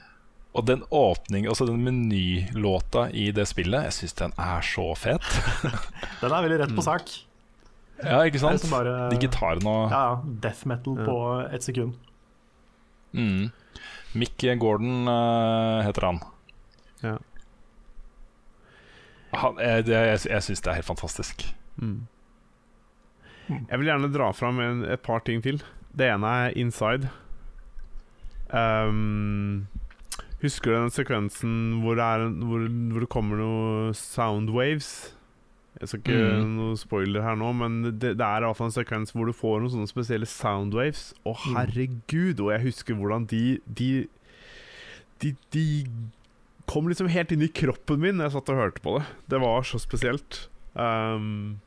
Og den åpning, altså den menylåta i det spillet, jeg syns den er så fet. [LAUGHS] Den er veldig rett på sak. ja, ikke sant? bare De gitarene og ja, ja, death metal på ett sekund. mm. Mick Gordon uh, heter han. Ja. han jeg jeg, jeg syns det er helt fantastisk. mm. Jeg vil gjerne dra fram en, et par ting til. Det ene er Inside. Um, husker du den sekvensen hvor det, er, hvor, hvor det kommer noen sound waves? Jeg skal ikke Mm. noe spoiler her nå, men det, det er i hvert fall en sekvens hvor du får noen sånne spesielle sound waves. Å, herregud! Og jeg husker hvordan de De, de, de kom liksom helt inn i kroppen min da jeg satt og hørte på det. Det var så spesielt. Um,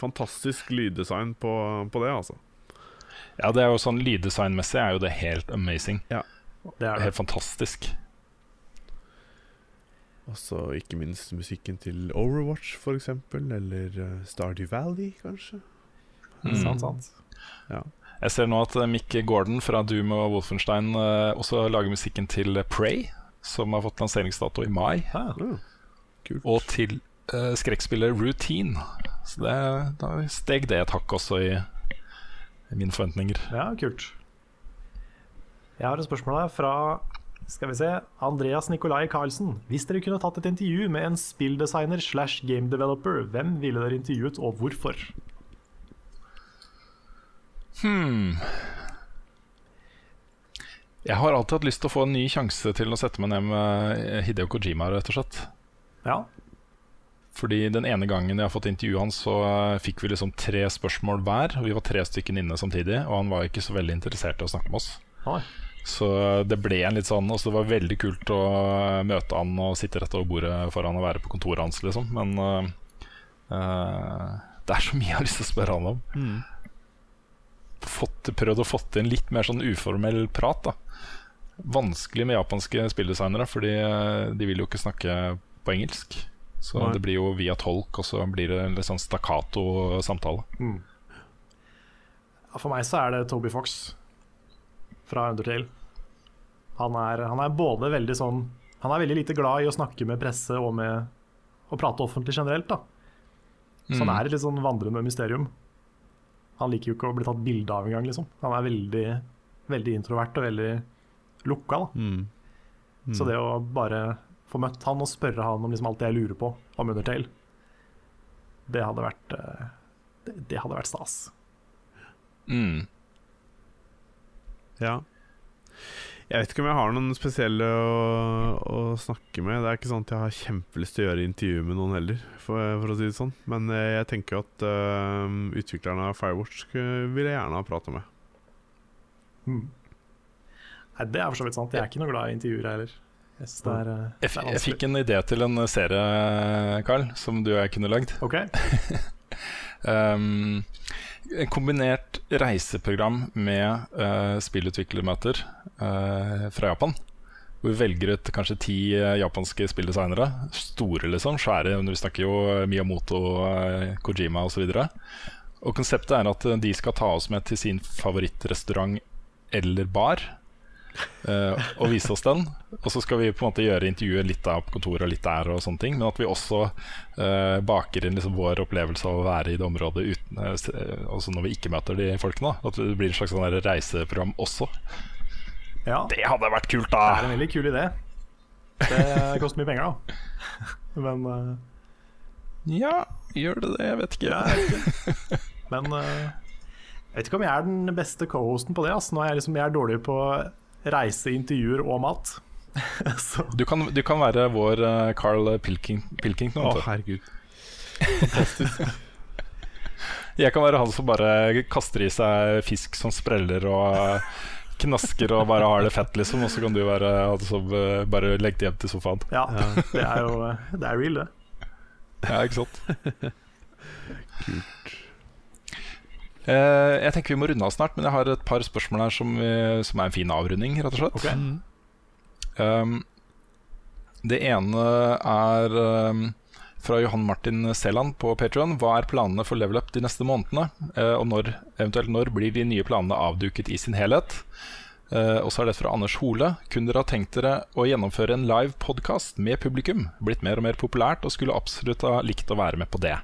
fantastisk lyddesign på, på det, altså. Ja, det er jo sånn Lyddesignmessig er jo det helt amazing. Det er det. Helt fantastisk. Altså ikke minst musikken til Overwatch, for eksempel. Eller uh, Stardew Valley, kanskje. Mm. Sant, sant. Jeg ser nå at eh, Mick Gordon fra Doom og Wolfenstein eh, også lager musikken til Prey, som har fått lanseringsdato i mai. Ja. Ja, kult. Og til uh, skrekkspillet Routine. Så det, da steg det et hakk også i, i mine forventninger. Ja, kult. Jeg har et spørsmål her fra Skal vi se. Andreas Nikolai Karlsen. Hvis dere kunne tatt et intervju med en spilldesigner slash game developer, hvem ville dere intervjuet, og hvorfor? Hmm. Jeg har alltid hatt lyst til å få en ny sjanse til å sette meg ned med Hideo Kojima, rett og slett. Ja. Fordi den ene gangen jeg har fått intervjuet han, så eh, fikk vi liksom tre spørsmål hver. Og vi var tre stykker inne samtidig, og han var ikke så veldig interessert i å snakke med oss. Oi. Så det ble en litt sånn altså Det var veldig kult å møte han og sitte rett over bordet foran og være på kontoret hans, liksom. Men uh, uh, det er så mye jeg har lyst til å spørre han om. Fått, prøvd å få til en litt mer sånn uformell prat. da Vanskelig med japanske spilldesignere, fordi uh, de vil jo ikke snakke på engelsk. Så Nei. det blir jo via tolk, og så blir det en litt sånn stakkato samtale. Mm. For meg så er det Toby Fox fra Undertale. Han er, han er både veldig sånn Han er veldig lite glad i å snakke med presse og med å prate offentlig generelt. da Så han er et litt sånn vandrende mysterium. Han liker jo ikke å bli tatt bilde av engang, liksom. Han er veldig, veldig introvert og veldig lukka. da Mm. Så det å bare få møtt han og spørre han om liksom alt det jeg lurer på om Undertale, det hadde vært eh, det, det hadde vært stas. Mm. Ja. Jeg vet ikke om jeg har noen spesielle å, å snakke med. Det er ikke sånn at jeg har kjempelyst til å gjøre intervju med noen heller, for, for å si det sånn. Men eh, jeg tenker at uh, utviklerne av Firewatch vil jeg gjerne ha prata med. Nei, Det er for så vidt sant. Jeg er ikke noe glad i intervjuer, jeg heller. Jeg det er, eh, Jeg, det er jeg fikk en idé til en serie, Carl, som du og jeg kunne lagd. Ok, Um, [LAUGHS] en kombinert reiseprogram med uh, spillutviklermøter uh, fra Japan. Hvor vi velger ut kanskje ti uh, japanske spilldesignere. Store, liksom. Svære. Vi snakker jo Miyamoto, uh, Kojima osv. Og konseptet er at de skal ta oss med til sin favorittrestaurant eller bar. Uh, og vise oss den. Og så skal vi på en måte gjøre intervjuet litt der på kontoret og litt der, og sånne ting men at vi også uh, baker inn liksom vår opplevelse av å være i det området uten, uh, uh, også når vi ikke møter de folkene. At det blir et slags sånn reiseprogram også. ja, Det hadde vært kult, da! det er en veldig kul idé. Det koster mye penger, da. Men, uh... Ja, gjør det det? Jeg vet ikke. ja. Men uh... jeg vet ikke om jeg er den beste co-hosten på det. Altså. Nå er jeg, liksom, jeg er dårlig på reise, intervjuer og mat. [LAUGHS] Så Du kan, du kan være vår uh, Carl Pilking, Pilkington. Å, herregud. [LAUGHS] Jeg kan være han som bare kaster i seg fisk som spreller og uh, knasker og bare har det fett, liksom. Og så kan du være han som uh, bare legger det hjem til sofaen. ja, det er jo eh, det er real, det. Ja, ikke sant? [LAUGHS] Eh, jeg tenker vi må runde av snart, men jeg har et par spørsmål her som, vi- som er en fin avrunding, rett og slett. Ok. Um, det ene er um, fra Johan Martin Seland på Patreon Hva er planene for Level Up de neste månedene? Uh, og når, eventuelt når blir de nye planene avduket i sin helhet? Uh, og så er det fra Anders Hole. Kunne dere ha tenkt dere å gjennomføre en live podkast med publikum? Blitt mer og mer populært og skulle absolutt ha likt å være med på det.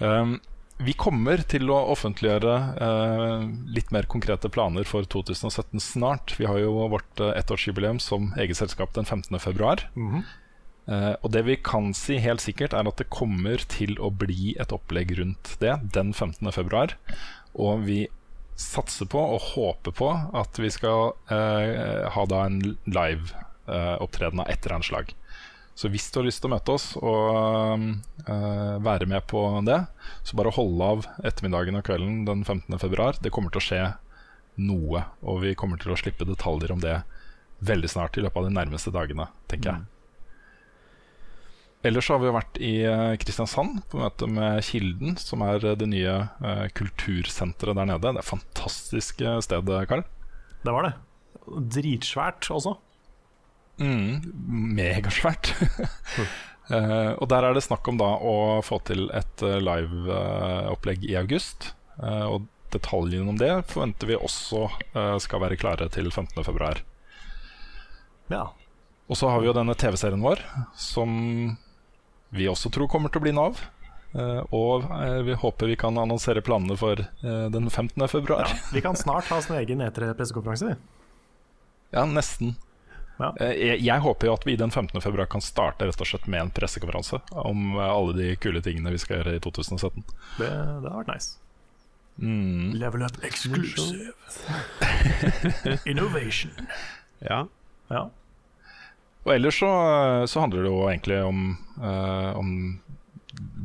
Um, vi kommer til å offentliggjøre eh, litt mer konkrete planer for 2017 snart. Vi har jo vårt eh, ettårsjubileum som eget selskap den 15. februar. Eh, og det vi kan si helt sikkert, er at det kommer til å bli et opplegg rundt det den 15. februar. Og vi satser på og håper på at vi skal eh, ha da en live eh, av et eller annet slag. Så hvis du har lyst til å møte oss og uh, være med på det, så bare hold av ettermiddagen og kvelden den 15. februar. Det kommer til å skje noe, og vi kommer til å slippe detaljer om det veldig snart i løpet av de nærmeste dagene, tenker jeg. Ellers har vi vært i eh, Kristiansand på møte med Kilden, som er det nye uh, kultursenteret der nede. Det er et fantastisk sted, Karl. Det var det. Dritsvært også. Mm, megasvært. uh, [LAUGHS] og der er det snakk om da å få til et uh, liveopplegg i august. Eh, og detaljene om det forventer vi også eh, skal være klare til 15.2. Ja. Og så har vi jo denne TV-serien vår, som vi også tror kommer til å bli Nav. av. Eh, og uh, vi håper vi kan annonsere planene for uh, den 15. ja. februar. Vi kan [LAUGHS] snart ha oss en egen E3-pressekonferanse. vi. Ja, nesten. Ja. Eh, Jeg, jeg håper jo at vi den 15. februar kan starte rett og slett med en pressekonferanse om eh, alle de kule tingene vi skal gjøre i 2017. Det, det har vært nice. Mm. Level up exclusive. [LAUGHS] Innovation. Ja. Ja. Og ellers så, så handler det jo egentlig om, uh, om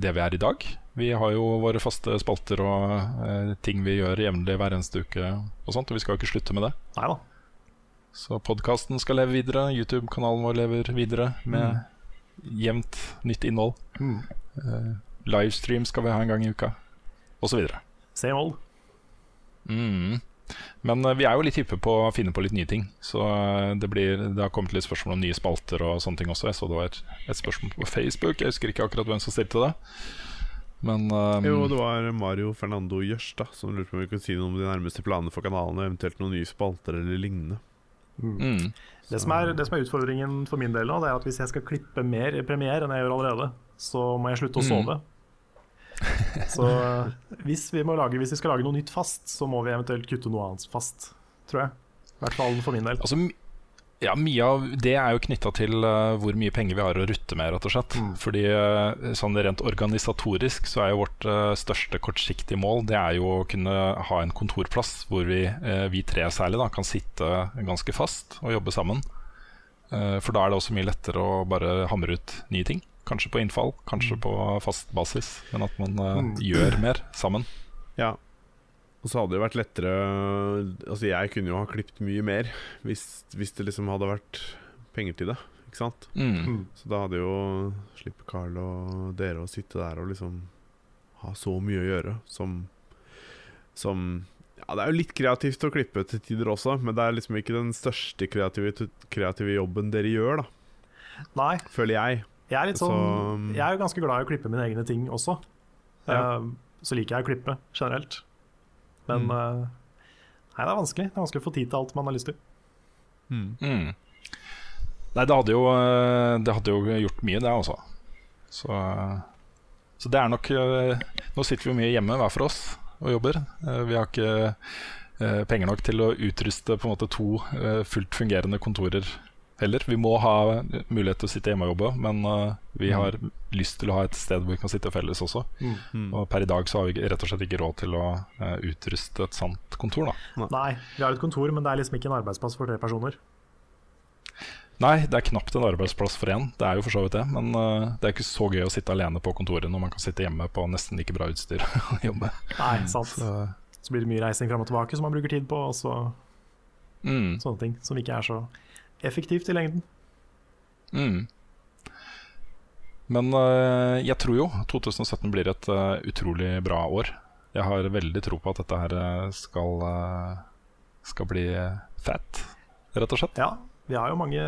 det vi er i dag. Vi har jo våre faste spalter og uh, ting vi gjør jevnlig hver eneste uke. Og sånt, og vi skal jo ikke slutte med det. Nei da. Så podkasten skal leve videre. YouTube-kanalen vår lever videre med jevnt nytt innhold. Mm. Uh, livestream skal vi ha en gang i uka, osv. Same old. Mm. Men uh, vi er jo litt hyppe på å finne på litt nye ting. Så uh, det, blir, det har kommet litt spørsmål om nye spalter og sånne ting også. Jeg så det var et spørsmål på Facebook. Jeg husker ikke akkurat hvem som stilte det. Men um, Jo, det var Mario Fernando Jørstad som lurte på om vi kunne si noe om de nærmeste planene for kanalen, og eventuelt noen nye spalter eller lignende. Mm. Det som, er, det som er utfordringen for min del nå, det er at hvis jeg skal klippe mer i premiere enn jeg gjør allerede, så må jeg slutte å Mm. sove. [LAUGHS] Så hvis vi, lage, hvis vi skal lage noe nytt fast, så må vi eventuelt kutte noe annet fast, tror jeg. I hvert fall for min del. Altså, ja, Mye av det er jo knytta til uh, hvor mye penger vi har å rutte med, rett og slett. Fordi uh, sånn rent organisatorisk så er jo vårt uh, største kortsiktige mål Det er jo å kunne ha en kontorplass hvor vi, vi tre særlig, da, kan sitte ganske fast og jobbe sammen. For da er det også mye lettere å bare hamre ut nye ting. Kanskje på innfall, kanskje på fast basis. Men at man mm. gjør mer sammen. Ja. Og så hadde det vært lettere Altså, jeg kunne jo ha klippet mye mer hvis, hvis det liksom hadde vært penger til det, ikke sant? Mm. Så da hadde jo slipper Carl og dere å sitte der og liksom ha så mye å gjøre som Som Ja, det er jo litt kreativt å klippe til tider også, men det er liksom ikke den største kreative, kreative jobben dere gjør, da. Nei, Føler jeg. jeg er litt sånn Så- Jeg er jo ganske glad i å klippe mine egne ting også. Ja. Uh, så liker jeg å klippe generelt. Men Mm. eh, Nei, det er vanskelig. Det er vanskelig å få tid til alt man har lyst til. Mm. Nei, det hadde, jo, eh, det hadde jo gjort mye, det også. Så, så det er nok eh, Nå sitter vi jo mye hjemme hver for oss og jobber. Vi har ikke penger nok til å utruste på en måte to fullt fungerende kontorer heller. Vi må ha mulighet til å sitte hjemme og jobbe, men uh, vi har lyst til å ha et sted hvor vi kan sitte felles også. Mm. Og per i dag så har vi rett og slett ikke råd til å uh, utruste et sant kontor. da Nei, vi har et kontor, men det er liksom ikke en arbeidsplass for tre personer. Nei, det er knapt en arbeidsplass for én. Det er jo for så vidt det. Men uh, det er ikke så gøy å sitte alene på kontoret når man kan sitte hjemme på nesten like bra utstyr [LAUGHS] og jobbe. Nei, sant. Så, Så blir det mye reising fram og tilbake som man bruker tid på, og så mm, sånne ting som ikke er så effektivt i lengden. mm. Men uh, jeg tror jo 2017 blir et uh, utrolig bra år. Jeg har veldig tro på at dette her eh, skal, skal bli fett, rett og slett. Ja, vi har jo mange,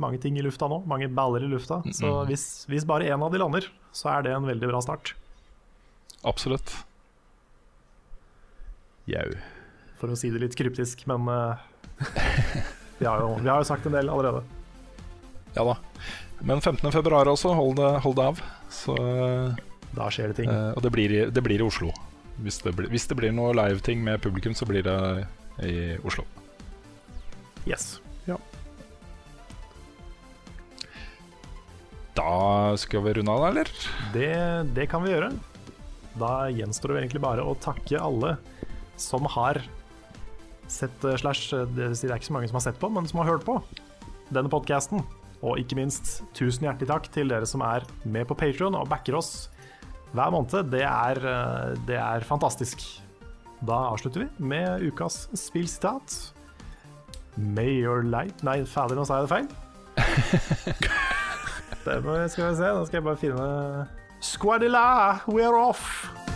mange ting i lufta nå, mange baller i lufta. Så Mhm. hvis, hvis bare én av de lander, så er det en veldig bra start. Absolutt. Jau. For å si det litt kryptisk, men eh, [LAUGHS] vi, har jo, vi har jo sagt en del allerede. Ja da. Men 15. februar også, hold det, hold det av. Så Da skjer det ting. Eh, og det blir, det blir i Oslo. Hvis det, blir, hvis det blir noe live-ting med publikum, så blir det i Oslo. Yes. Da skal vi runde av, da, eller? Det, det kan vi gjøre. Da gjenstår det egentlig bare å takke alle som har sett eh, slash eh, Det det er ikke så mange som har sett på, men som har hørt på denne podkasten. Og ikke minst tusen hjertelig takk til dere som er med på Patreon og backer oss hver måned. Det er, eh, det er fantastisk. Da avslutter vi med ukas spillsitat. May your light Nei, fader, nå sa jeg det feil. [LAUGHS] Det må, skal vi se, nå skal jeg bare finne Squadilla, we're off!